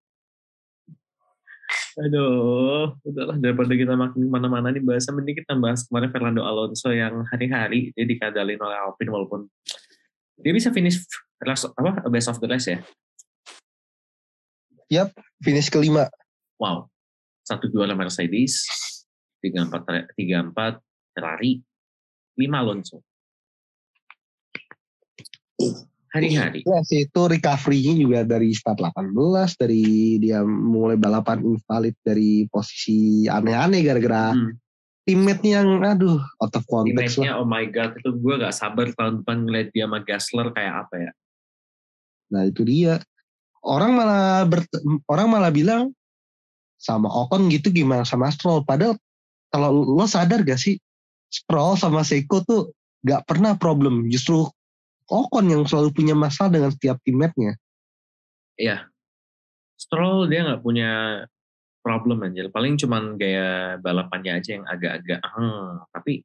Aduh, udahlah daripada kita makin ke mana-mana nih bahasa mending kita bahas kemarin Fernando Alonso yang hari-hari dia dikadalin oleh Alpine walaupun dia bisa finish last, apa best of the rest ya. Finish kelima. Wow, satu dua Mercedes, tiga empat tiga empat Ferrari, lima Alonso. Hari-hari. Ya sih itu recovery-nya juga dari start 18 dari dia mulai balapan invalid dari posisi aneh-aneh gara-gara Hmm. teammate-nya yang aduh out of context lah. Oh my god itu gue gak sabar tahun depan ngeliat dia sama Gasler kayak apa ya. Nah itu dia. Orang malah ber, orang malah bilang sama Ocon gitu gimana sama Stroll. Padahal kalau lo sadar gak sih Stroll sama Seiko tuh gak pernah problem. Justru Ocon yang selalu punya masalah dengan setiap teammate-nya. Stroll dia nggak punya problem anjir. Paling cuman gaya balapannya aja yang agak-agak hmm. tapi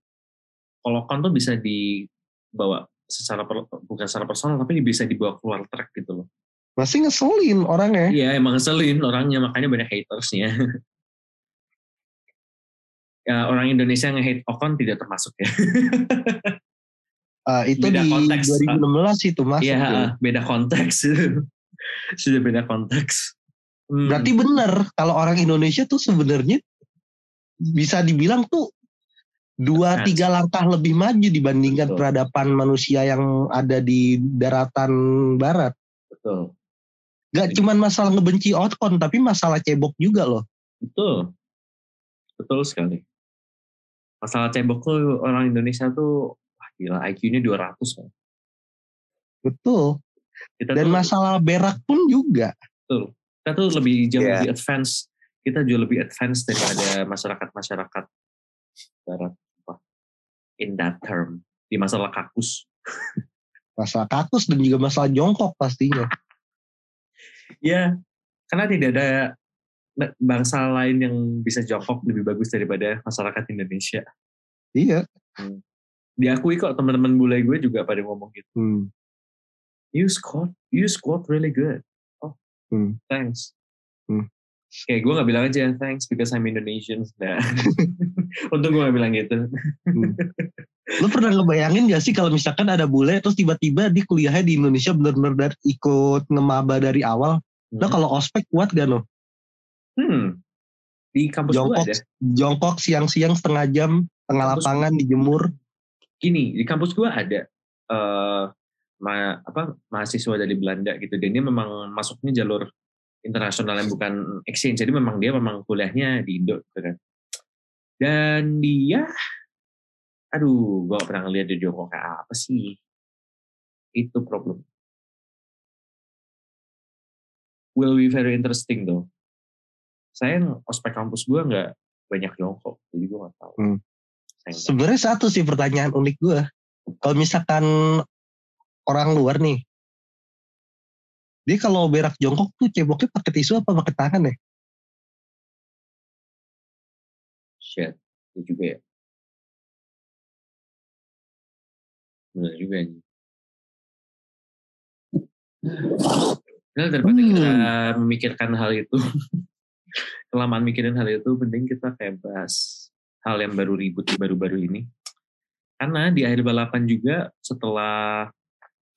kalau Ocon tuh bisa dibawa secara per- bukan secara personal tapi bisa dibawa keluar track gitu loh. Masih ngeselin orangnya. Iya emang ngeselin orangnya makanya banyak hatersnya. ya orang Indonesia yang hate Ocon tidak termasuk ya. Ah, itu Beda di konteks, 2016 itu masuk. Iya ya. beda konteks. Sudah beda konteks. Hmm. Berarti benar kalau orang Indonesia tuh sebenarnya bisa dibilang tuh dua Nah. tiga langkah lebih maju dibandingkan Betul. peradaban manusia yang ada di daratan barat. betul. Gak cuman masalah ngebenci Ocon tapi masalah cebok juga loh. Betul. Betul sekali. Masalah cebok tuh orang Indonesia tuh wah gila IQ-nya 200 kan. Betul. Kita Dan tuh, masalah berak pun juga. betul. Kita tuh lebih jauh Iya. lebih advance. Kita jauh lebih advance daripada masyarakat-masyarakat barat. Wah, In that term. Di masalah kakus. Masalah kakus dan juga masalah jongkok pastinya. Ya, karena tidak ada bangsa lain yang bisa jongkok lebih bagus daripada masyarakat Indonesia. Iya. Diakui kok teman-teman bule gue juga pada ngomong gitu. Hmm. You squat, you squat really good. Oh, Hmm. thanks. Hmm. Kayak gue gak bilang aja thanks because I'm Indonesian. Nah. Untung gue gak bilang gitu. Lu pernah ngebayangin gak sih kalau misalkan ada bule terus tiba-tiba di kuliahnya di Indonesia bener-bener dari- ikut ngemaba dari awal. Nah kalau ospek kuat gak no? Hmm. Di kampus gue Jongkok, ada. jongkok siang-siang setengah jam, tengah Kampus- lapangan dijemur. Gini, di kampus gue ada eh ma- apa mahasiswa dari Belanda gitu. Dan dia memang masuknya jalur internasional yang bukan exchange. Jadi memang dia memang kuliahnya di Indo gitu kan. Dan dia aduh, gue gak pernah ngeliat dia jongkok kayak apa sih. Itu problem. Will be very interesting though. Saya ospek kampus gue nggak banyak jongkok, jadi gue nggak tahu. Hmm. Sebenarnya satu sih pertanyaan unik gue. Kalau misalkan orang luar nih, dia kalau berak jongkok tuh ceboknya pakai tisu apa pakai tangan ya? Shit, itu juga ya. Benar juga ini. Nah, daripada Hmm. kita memikirkan hal itu, kelamaan mikirin hal itu, penting kita kayak bahas hal yang baru ribut baru-baru ini. Karena di akhir balapan juga setelah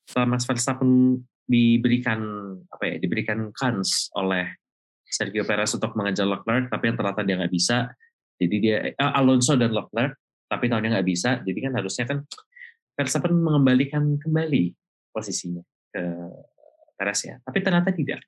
setelah Max Verstappen diberikan apa ya diberikan kans oleh Sergio Perez untuk mengejar Leclerc tapi yang ternyata dia nggak bisa. Jadi dia eh, Alonso dan Leclerc tapi tahunnya nggak bisa. Jadi kan harusnya kan Verstappen mengembalikan kembali posisinya ke Perez ya. Tapi ternyata tidak.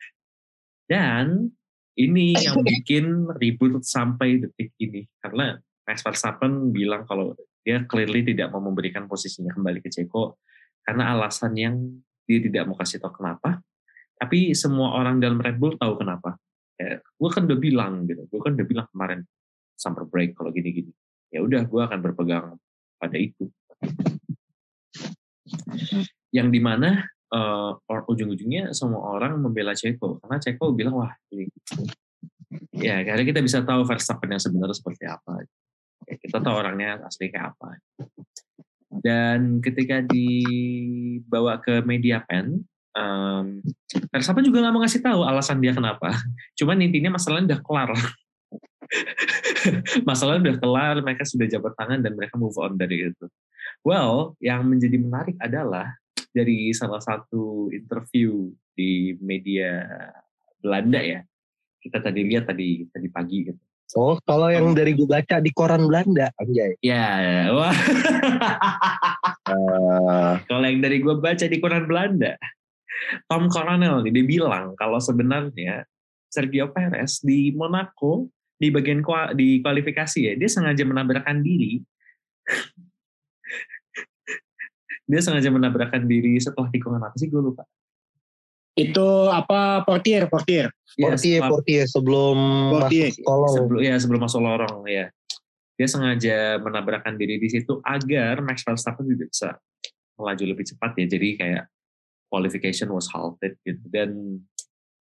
Dan ini yang bikin ribut sampai detik ini. Karena Max Verstappen bilang kalau dia clearly tidak mau memberikan posisinya kembali ke Ceko karena alasan yang dia tidak mau kasih tahu kenapa. Tapi semua orang dalam Red Bull tahu kenapa. Ya, gue kan udah bilang gitu. Gue kan udah bilang kemarin summer break kalau gini-gini. Ya udah gue akan berpegang pada itu. Yang di mana uh, ujung-ujungnya semua orang membela Ceko. Karena Ceko bilang wah ini ya karena kita bisa tahu Verstappen yang sebenarnya seperti apa. Ya, kita tahu orangnya asli kayak apa. Dan ketika dibawa ke media pen um, Verstappen juga nggak mau ngasih tahu alasan dia kenapa. Cuman intinya masalahnya udah kelar. Masalahnya udah kelar mereka sudah jabat tangan dan mereka move on dari itu. Well yang menjadi menarik adalah dari salah satu interview di media Belanda ya kita tadi lihat tadi tadi pagi gitu Oh, kalau yang dari gue baca di koran Belanda, anjay. Ya, wah. Uh, kalau yang dari gue baca di koran Belanda, Tom Coronel nih dia bilang kalau sebenarnya Sergio Perez di Monaco di bagian di kualifikasi ya dia sengaja menabrakkan diri. Dia sengaja menabrakkan diri setelah tikungan apa sih gue lupa. Itu apa portier, portier. Ya, Portier, setelah- Portier sebelum Portier. masuk kolong. sebelum ya sebelum masuk lorong ya dia sengaja menabrakkan diri di situ agar Max Verstappen juga bisa melaju lebih cepat ya jadi kayak qualification was halted gitu dan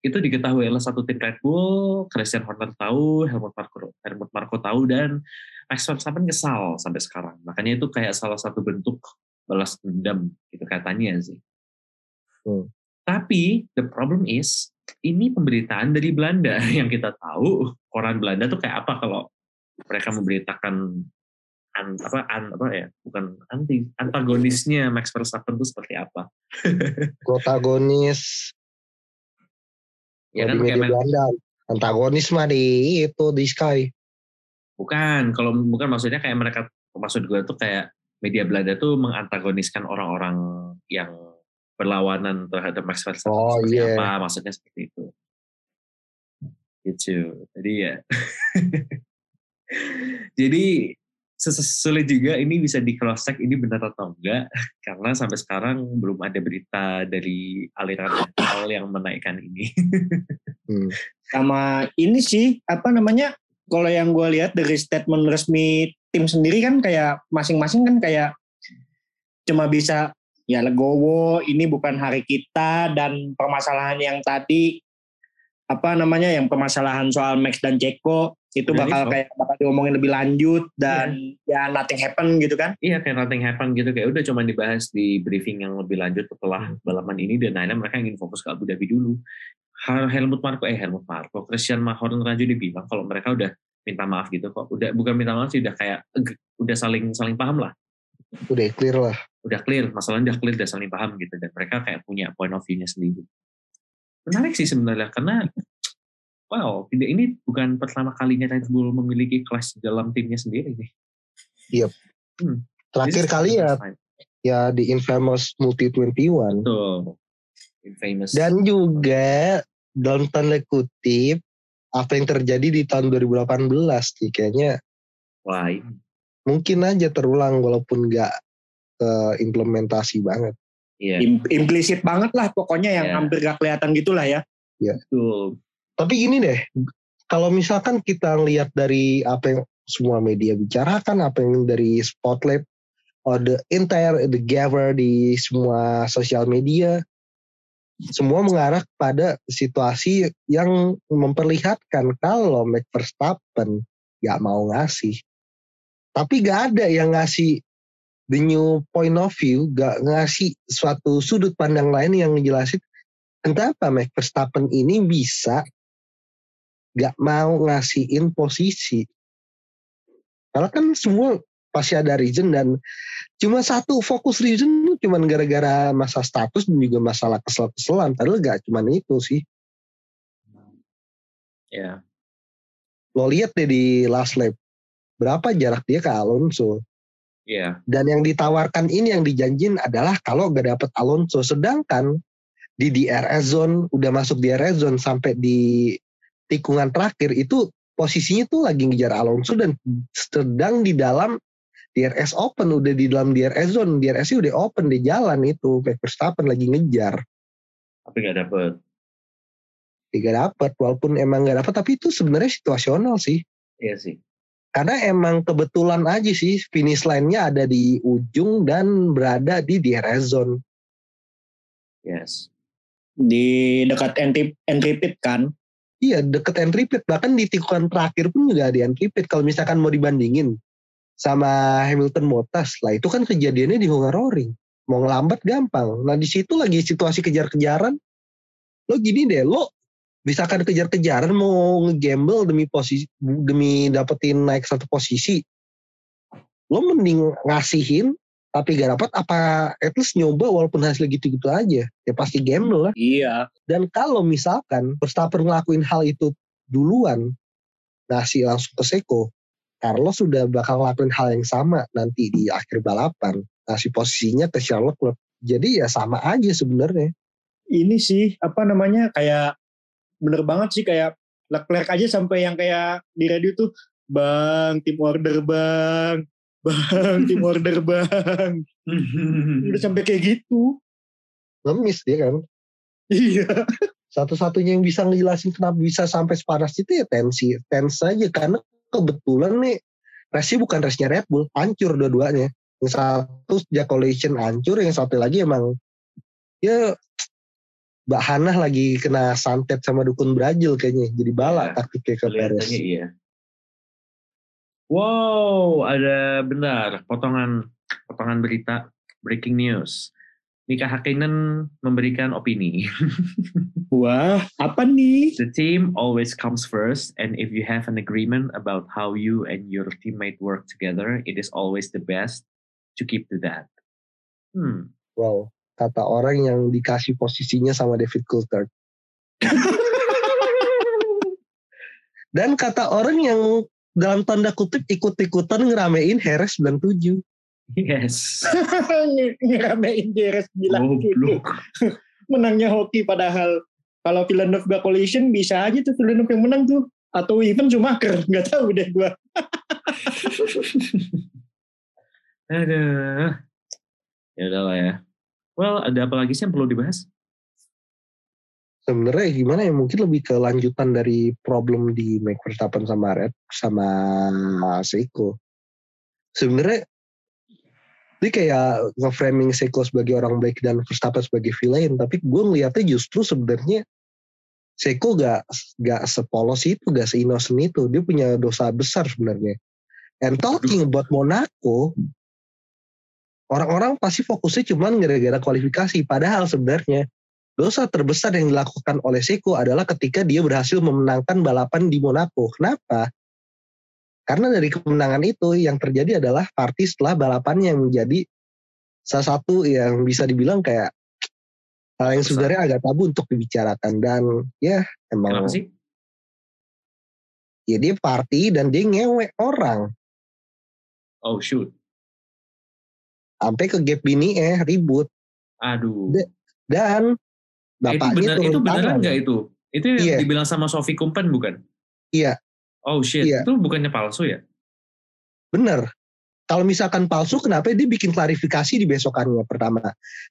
itu diketahui oleh satu tim Red Bull Christian Horner tahu Helmut Marko Helmut Marko tahu dan Max Verstappen kesal sampai sekarang makanya itu kayak salah satu bentuk balas dendam gitu katanya sih Hmm. tapi the problem is ini pemberitaan dari Belanda yang kita tahu koran Belanda tuh kayak apa kalau mereka memberitakan an, apa an, apa ya bukan anti antagonisnya Max Verstappen itu seperti apa Protagonis ya kan di kayak media Belanda. Antagonis mah di itu di Sky. bukan kalau bukan maksudnya kayak mereka maksud gue tuh kayak media Belanda tuh mengantagoniskan orang-orang yang berlawanan terhadap Max Verstappen Oh, seperti iya. apa maksudnya seperti itu gitu jadi ya jadi ses- sulit juga ini bisa di cross check ini benar atau enggak karena sampai sekarang belum ada berita dari aliran hal yang menaikkan ini Hmm. Sama ini sih, apa namanya, kalau yang gue lihat dari statement resmi tim sendiri kan kayak masing-masing kan kayak cuma bisa ya legowo, ini bukan hari kita dan permasalahan yang tadi apa namanya yang permasalahan soal Max dan Ceko itu Udah bakal resolve. kayak bakal diomongin lebih lanjut dan ya nothing happen gitu kan. Iya kayak nothing happen gitu kayak udah cuma dibahas di briefing yang lebih lanjut setelah balapan ini dan akhirnya mereka ingin fokus ke Abu Dhabi dulu. Hel- Helmut Marko eh Helmut Marko Christian Horner aja dia bilang kalau mereka udah minta maaf gitu kok udah bukan minta maaf sih udah kayak udah saling saling paham lah Udah clear lah. udah clear masalahnya udah clear udah saling paham gitu dan mereka kayak punya point of view-nya sendiri menarik sih sebenarnya karena wow tidak ini bukan pertama kalinya Red Bull memiliki kelas dalam timnya sendiri nih Terakhir This is kali the ya time. ya di Infamous Multi 21. Betul. Infamous. Dan juga dalam tanda kutip apa yang terjadi di tahun 2018 nih kayaknya Wah, ini. mungkin aja terulang walaupun nggak ke implementasi banget. Iya. Im- implisit banget lah pokoknya yang Ya. hampir gak kelihatan gitulah ya. Betul. Tapi gini deh, kalau misalkan kita lihat dari apa yang semua media bicarakan, apa yang dari spotlight, or the entire the gather di semua sosial media, semua mengarah pada situasi yang memperlihatkan kalau Max Verstappen gak mau ngasih. Tapi gak ada yang ngasih the new point of view, gak ngasih suatu sudut pandang lain yang ngejelasin kenapa Max Verstappen ini bisa gak mau ngasihin posisi. Karena kan semua pasti ada reason dan cuma satu fokus reason tuh cuman gara-gara masa status dan juga masalah kesel-keselan. Padahal gak cuman itu sih. Ya. Lo lihat deh di last lap. Berapa jarak dia ke Alonso. Iya. Dan yang ditawarkan ini yang dijanjin adalah kalau gak dapet Alonso. Sedangkan di DRS zone, udah masuk DRS zone sampai di tikungan terakhir itu posisinya tuh lagi ngejar Alonso dan sedang di dalam DRS open udah di dalam DRS zone DRS udah open di jalan itu Max Verstappen lagi ngejar Tapi gak dapet. tidak dapat walaupun emang nggak dapat tapi itu sebenarnya situasional sih Iya sih. karena emang kebetulan aja sih finish line-nya ada di ujung dan berada di DRS zone Yes. Di dekat entry, entry pit kan. Iya deket entry pit bahkan di tikungan terakhir pun juga ada entry pit kalau misalkan mau dibandingin sama Hamilton Bottas lah. Itu kan kejadiannya di Hungaroring mau ngelambat gampang. Nah di situ lagi situasi kejar-kejaran. Lo gini deh lo misalkan kejar-kejaran mau ngegamble demi posisi demi dapetin naik satu posisi lo mending ngasihin tapi gak dapat apa at least nyoba walaupun hasil gitu-gitu aja. Ya pasti gamble lah. Iya. dan kalau misalkan Verstappen ngelakuin hal itu duluan, ngasih langsung ke Seko, Carlos sudah bakal ngelakuin hal yang sama nanti di akhir balapan. Ngasih posisinya ke Charles Leclerc. Jadi ya sama aja sebenarnya. Ini sih apa namanya kayak bener banget sih kayak Leclerc aja sampai yang kayak di radio tuh Bang, tim order bang. Bang, tim order bang. Udah sampai kayak gitu. Ngemis dia kan. Iya. Satu-satunya yang bisa ngejelasin kenapa bisa sampai sepanas itu ya tensi. Tensi aja karena kebetulan nih race bukan race-nya Red Bull. Hancur dua-duanya. Yang satu sejak collision hancur. Yang satu lagi emang ya Mbak Hana lagi kena santet sama dukun Brazil kayaknya. Jadi balak Ya, taktiknya ke Perez. Iya. Wow, ada benar potongan potongan berita breaking news. Mika Hakkinen memberikan opini. Wah, apa nih? The team always comes first, and if you have an agreement about how you and your teammate work together, it is always the best to keep to that. Hmm. Wow, kata orang yang dikasih posisinya sama David Coulthard. Dan kata orang yang dalam tanda kutip ikut-ikutan ngeramein Harris 97. Yes. Ngeramein DRS bilang gitu. Goblok. Menangnya hoki padahal kalau Villeneuve gak collision bisa aja tuh Villeneuve yang menang tuh. Atau even Schumacher, nggak tahu deh gua. Aduh. Ya udahlah ya. Well, ada apa lagi sih yang perlu dibahas? Sebenarnya gimana ya mungkin lebih ke lanjutan dari problem di Max Verstappen sama Red sama Seiko. Sebenarnya ini kayak nge-framing Seiko sebagai orang baik dan Verstappen sebagai villain, tapi gue ngeliatnya justru sebenarnya Seiko gak, gak sepolos itu, gak seinnocent itu. Dia punya dosa besar sebenarnya. And talking about Monaco, orang-orang pasti fokusnya cuman gara-gara kualifikasi. Padahal sebenarnya dosa terbesar yang dilakukan oleh Seiko adalah ketika dia berhasil memenangkan balapan di Monaco. Kenapa? Karena dari kemenangan itu yang terjadi adalah party setelah balapan yang menjadi salah satu yang bisa dibilang kayak hal yang sebenarnya agak tabu untuk dibicarakan dan ya emang Kenapa sih? ya dia party dan dia ngewe orang Oh shoot. sampai ke gap bini eh ribut Aduh. De- dan Eh, itu bapaknya benar itu beneran nggak itu? Itu yang Iya. dibilang sama Sofi Kumpen bukan? Iya. Oh shit, Iya. itu bukannya palsu ya? Bener. Kalau misalkan palsu, kenapa dia bikin klarifikasi di besokannya pertama.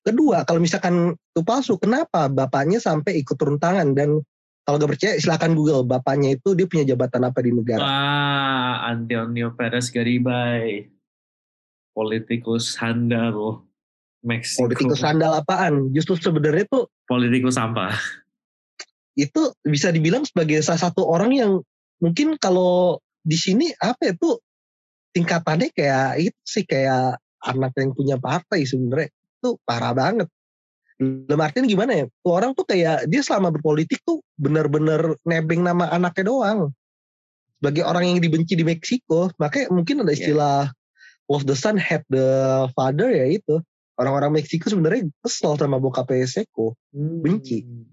Kedua, kalau misalkan itu palsu, kenapa bapaknya sampai ikut turun tangan dan kalau gak percaya silakan Google bapaknya itu dia punya jabatan apa di negara. Ah, Antonio Perez Garibay. Politikus handal Meksiko. Politikus sandal apaan? Justru sebenarnya tuh Politikus sampah. itu bisa dibilang sebagai salah satu orang yang mungkin kalau di sini apa ya tingkatannya kayak itu sih kayak anak yang punya partai sebenarnya itu parah banget. Dalam artian gimana ya? Tuh Orang tuh kayak dia selama berpolitik tuh bener-bener nebeng nama anaknya doang. Sebagai orang yang dibenci di Meksiko, makanya mungkin ada Iya. istilah of the son had the father ya itu. Orang-orang Meksiko sebenarnya kesel sama bokapnya. Benci. Hmm.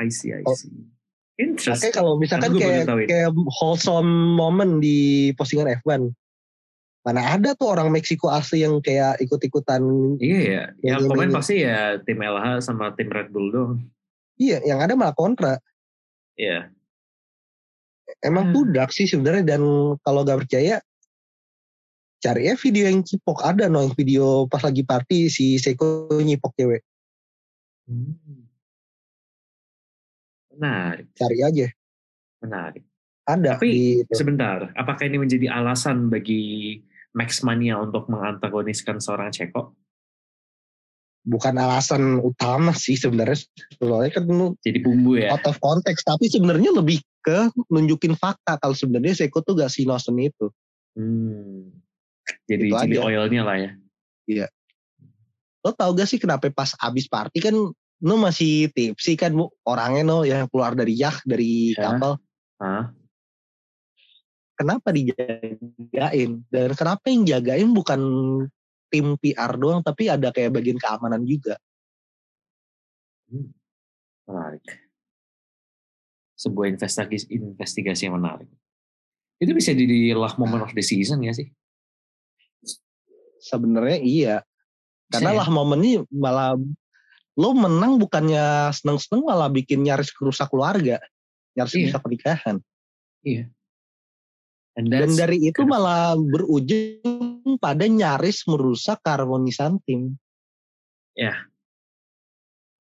I see, I Oh. Makanya Interesting. kalau misalkan kayak, kayak wholesome moment di postingan F1. Mana ada tuh orang Meksiko asli yang kayak ikut-ikutan. Iya ya, yang Yang komen ini- pasti ya tim LH sama tim Red Bull dong. Iya, yang ada malah kontra. Iya. Emang Hmm. budak sih sebenarnya dan kalau gak percaya cari ya video yang cipok ada no yang video pas lagi party si Seiko nyipok cewek Hmm. Menarik, cari aja menarik. ada Tapi di itu. sebentar, apakah ini menjadi alasan bagi Max Mania untuk mengantagoniskan seorang Ceko? bukan alasan utama sih sebenarnya soalnya kan lu Jadi bumbu ya? out of context tapi sebenarnya lebih ke nunjukin fakta kalau sebenarnya Seiko tuh gak sinosen itu Hmm. Jadi Itu chili aja. oilnya lah ya. lo tau gak sih kenapa pas abis party kan lo masih tipsi kan Bu? orangnya no yang keluar dari yacht dari Ya. kapal Hah? kenapa dijagain dan kenapa yang jagain bukan tim PR doang tapi ada kayak bagian keamanan juga Menarik. Sebuah investigasi, investigasi yang menarik. Itu bisa jadi lah moment of the season ya sih? sebenarnya iya karena ya? lah momennya malah lo menang bukannya seneng-seneng malah bikin nyaris kerusak keluarga nyaris Iya. kerusak pernikahan And dan that's- dari itu good. malah berujung pada nyaris merusak keharmonisan tim Ya.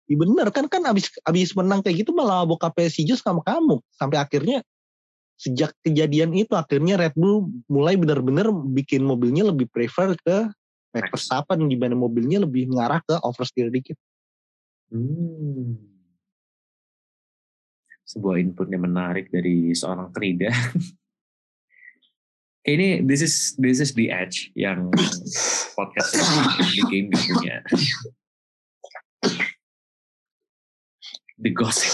Iya bener kan kan abis abis menang kayak gitu malah bokapnya si Jos sama kamu sampai akhirnya sejak kejadian itu akhirnya Red Bull mulai benar-benar bikin mobilnya lebih prefer ke Max. Verstappen di mana mobilnya lebih mengarah ke oversteer dikit. Hmm. Sebuah input yang menarik dari seorang Krida. Kayak ini this is this is the edge yang podcast di game punya. The gossip,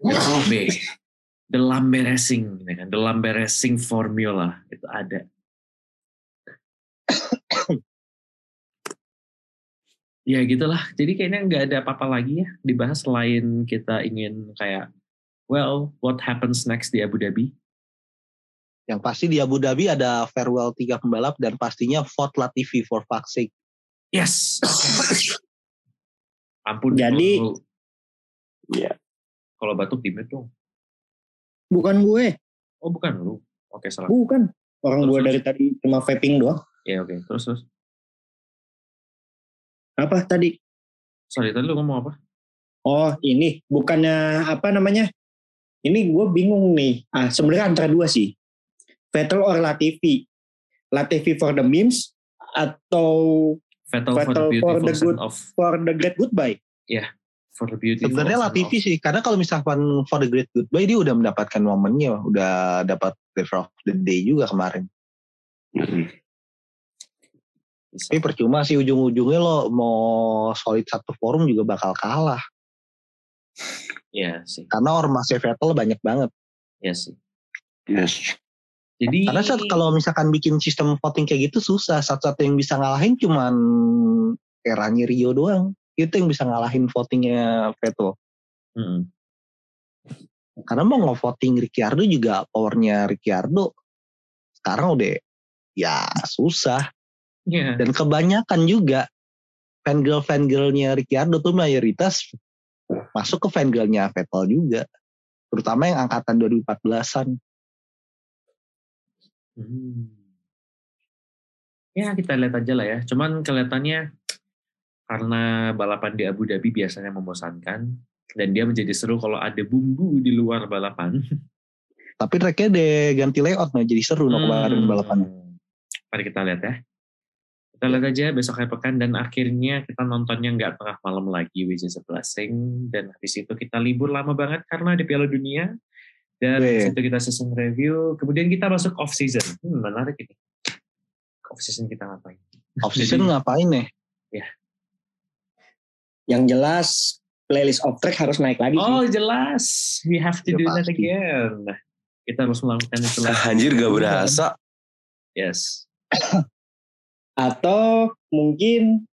the lambe, the lambe racing, gitu kan? the lambe racing formula itu ada. Ya gitulah. Jadi kayaknya nggak ada apa-apa lagi ya dibahas selain kita ingin kayak, well, what happens next di Abu Dhabi? Yang pasti di Abu Dhabi ada farewell tiga pembalap dan pastinya vote Latifi for fuck's sake. Yes. Ampun. Jadi- kalau- Iya. Kalau batuk di dong. Bukan gue, Oh bukan lu. Oke salah. bukan. Orang Terus, gue terus. dari tadi cuma vaping doang. Ya oke. Terus terus. Apa tadi? Sorry tadi lu ngomong apa? Oh ini bukannya apa namanya? Ini gue bingung nih. Ah sebenarnya antara dua sih. Vettel or Latifi. Latifi for the memes atau Vettel, for the Vettel for the good- of for the great goodbye. for the beautiful. Sebenarnya Latifi of- sih karena kalau misalkan for the great goodbye dia udah mendapatkan momennya, udah dapat driver of the day juga kemarin. Bisa. Tapi percuma sih ujung-ujungnya lo mau solid satu forum juga bakal kalah. Iya sih. Karena ormasnya Vettel banyak banget. Iya sih. Yes. Jadi Karena saat kalau misalkan bikin sistem voting kayak gitu susah. Satu-satu yang bisa ngalahin cuman eranya Rio doang. Itu yang bisa ngalahin votingnya Vettel. Mm-mm. Karena mau nge-voting Ricciardo juga powernya Ricciardo sekarang udah ya susah. Iya. Dan kebanyakan juga fangirl fangirlnya Ricciardo tuh mayoritas masuk ke fangirlnya Vettel juga. Terutama yang angkatan 2014-an. Hmm. Ya kita lihat aja lah ya. Cuman kelihatannya karena balapan di Abu Dhabi biasanya membosankan dan dia menjadi seru kalau ada bumbu di luar balapan. Tapi tracknya deh ganti layout nah jadi seru no kemarin Hmm. balapan. Mari kita lihat ya. Kita lihat aja besok hari pekan dan akhirnya kita nontonnya nggak tengah malam lagi which is a blessing dan habis itu kita libur lama banget karena di Piala Dunia dan Weh. habis itu kita season review kemudian kita masuk off season hmm, menarik ini off season kita ngapain Off season ngapain nih? Yang jelas playlist of track harus naik lagi Oh sih. jelas, we have to Ya, do that pasti. again. Kita harus melakukan itu lagi. Anjir gak berasa. Yes. Atau mungkin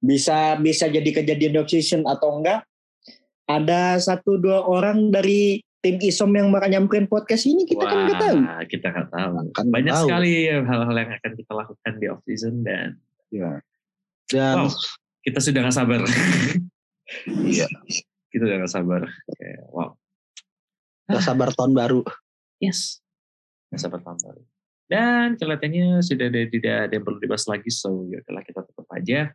bisa bisa jadi kejadian season atau enggak. Ada satu dua orang dari tim Isom yang bakal nyamperin podcast ini kita kan nggak tahu. Wah, kita nggak tahu. Kan Banyak tahu. sekali hal-hal yang akan kita lakukan di off season dan Ya. Dan Wow. kita sudah nggak sabar. Iya. kita udah nggak sabar. Kayak, wow. gak sabar tahun baru. Yes. Nggak sabar tahun baru. Dan kelihatannya sudah ada, tidak ada yang perlu dibahas lagi, so ya udahlah kita tutup aja.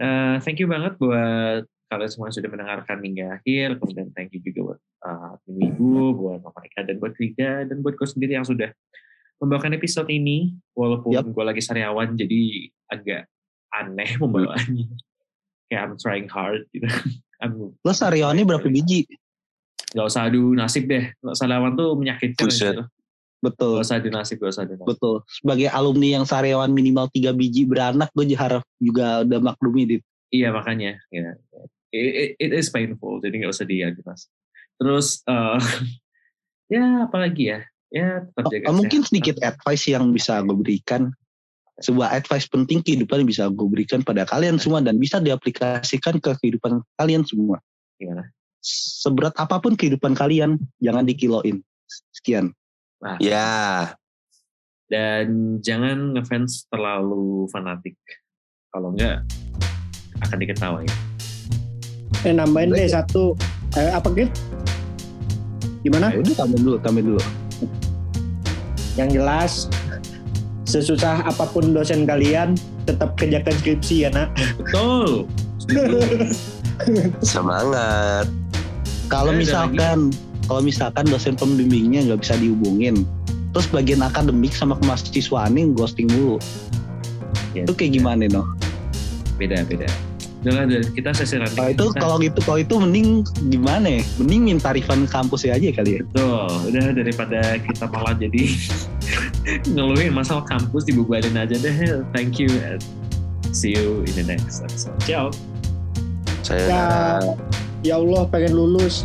Eh, thank you banget buat kalian semua yang sudah mendengarkan hingga akhir. Kemudian thank you juga buat uh, tim Ibu, buat Mama Rika, dan buat Rida, dan buat gue sendiri yang sudah membawakan episode ini. Walaupun Yap. gue lagi sariawan, jadi agak aneh membawaannya. Kayak I'm trying hard gitu. I'm, Lo Sarionnya berapa biji? gak usah adu nasib deh. Sariawan tuh menyakitkan. Buset. Gitu. Betul. Gak usah adu nasib, gak usah adu nasib. Betul. Sebagai alumni yang Saryawan minimal tiga biji beranak, gue harap juga udah maklumi dit. Iya makanya ya it, it, it is painful jadi nggak usah diadu mas. Terus eh ya apalagi ya ya tetap Oh, jaga mungkin kesehatan. sedikit advice yang bisa gue berikan. Sebuah advice penting kehidupan yang bisa gue berikan pada kalian semua dan bisa diaplikasikan ke kehidupan kalian semua. Gimana? Seberat apa pun kehidupan kalian, jangan dikiloin. Sekian. Nah, Ya. dan jangan ngefans terlalu fanatik. Kalau enggak akan diketawain. Eh nambahin deh satu eh, apa gitu? Gimana? Nah, udah tambahin dulu, tambahin dulu. Yang jelas sesusah apa pun dosen kalian tetap kerjakan skripsi ya nak. Betul. Semangat. Kalau misalkan kalau misalkan dosen pembimbingnya nggak bisa dihubungin, terus bagian akademik sama kemahasiswaannya ghosting dulu. Ya, Itu kayak gimana no? Beda beda. Udah lah, kita sesi ranting. Kalau itu Kita- kalau gitu kalau itu mending gimana ya? Mending minta refund kampusnya aja kali ya. Betul, udah daripada kita malah jadi ngeluhin masalah kampus dibubarin aja deh. Thank you and see you in the next episode. Ciao. Saya Ya, ya Allah pengen lulus.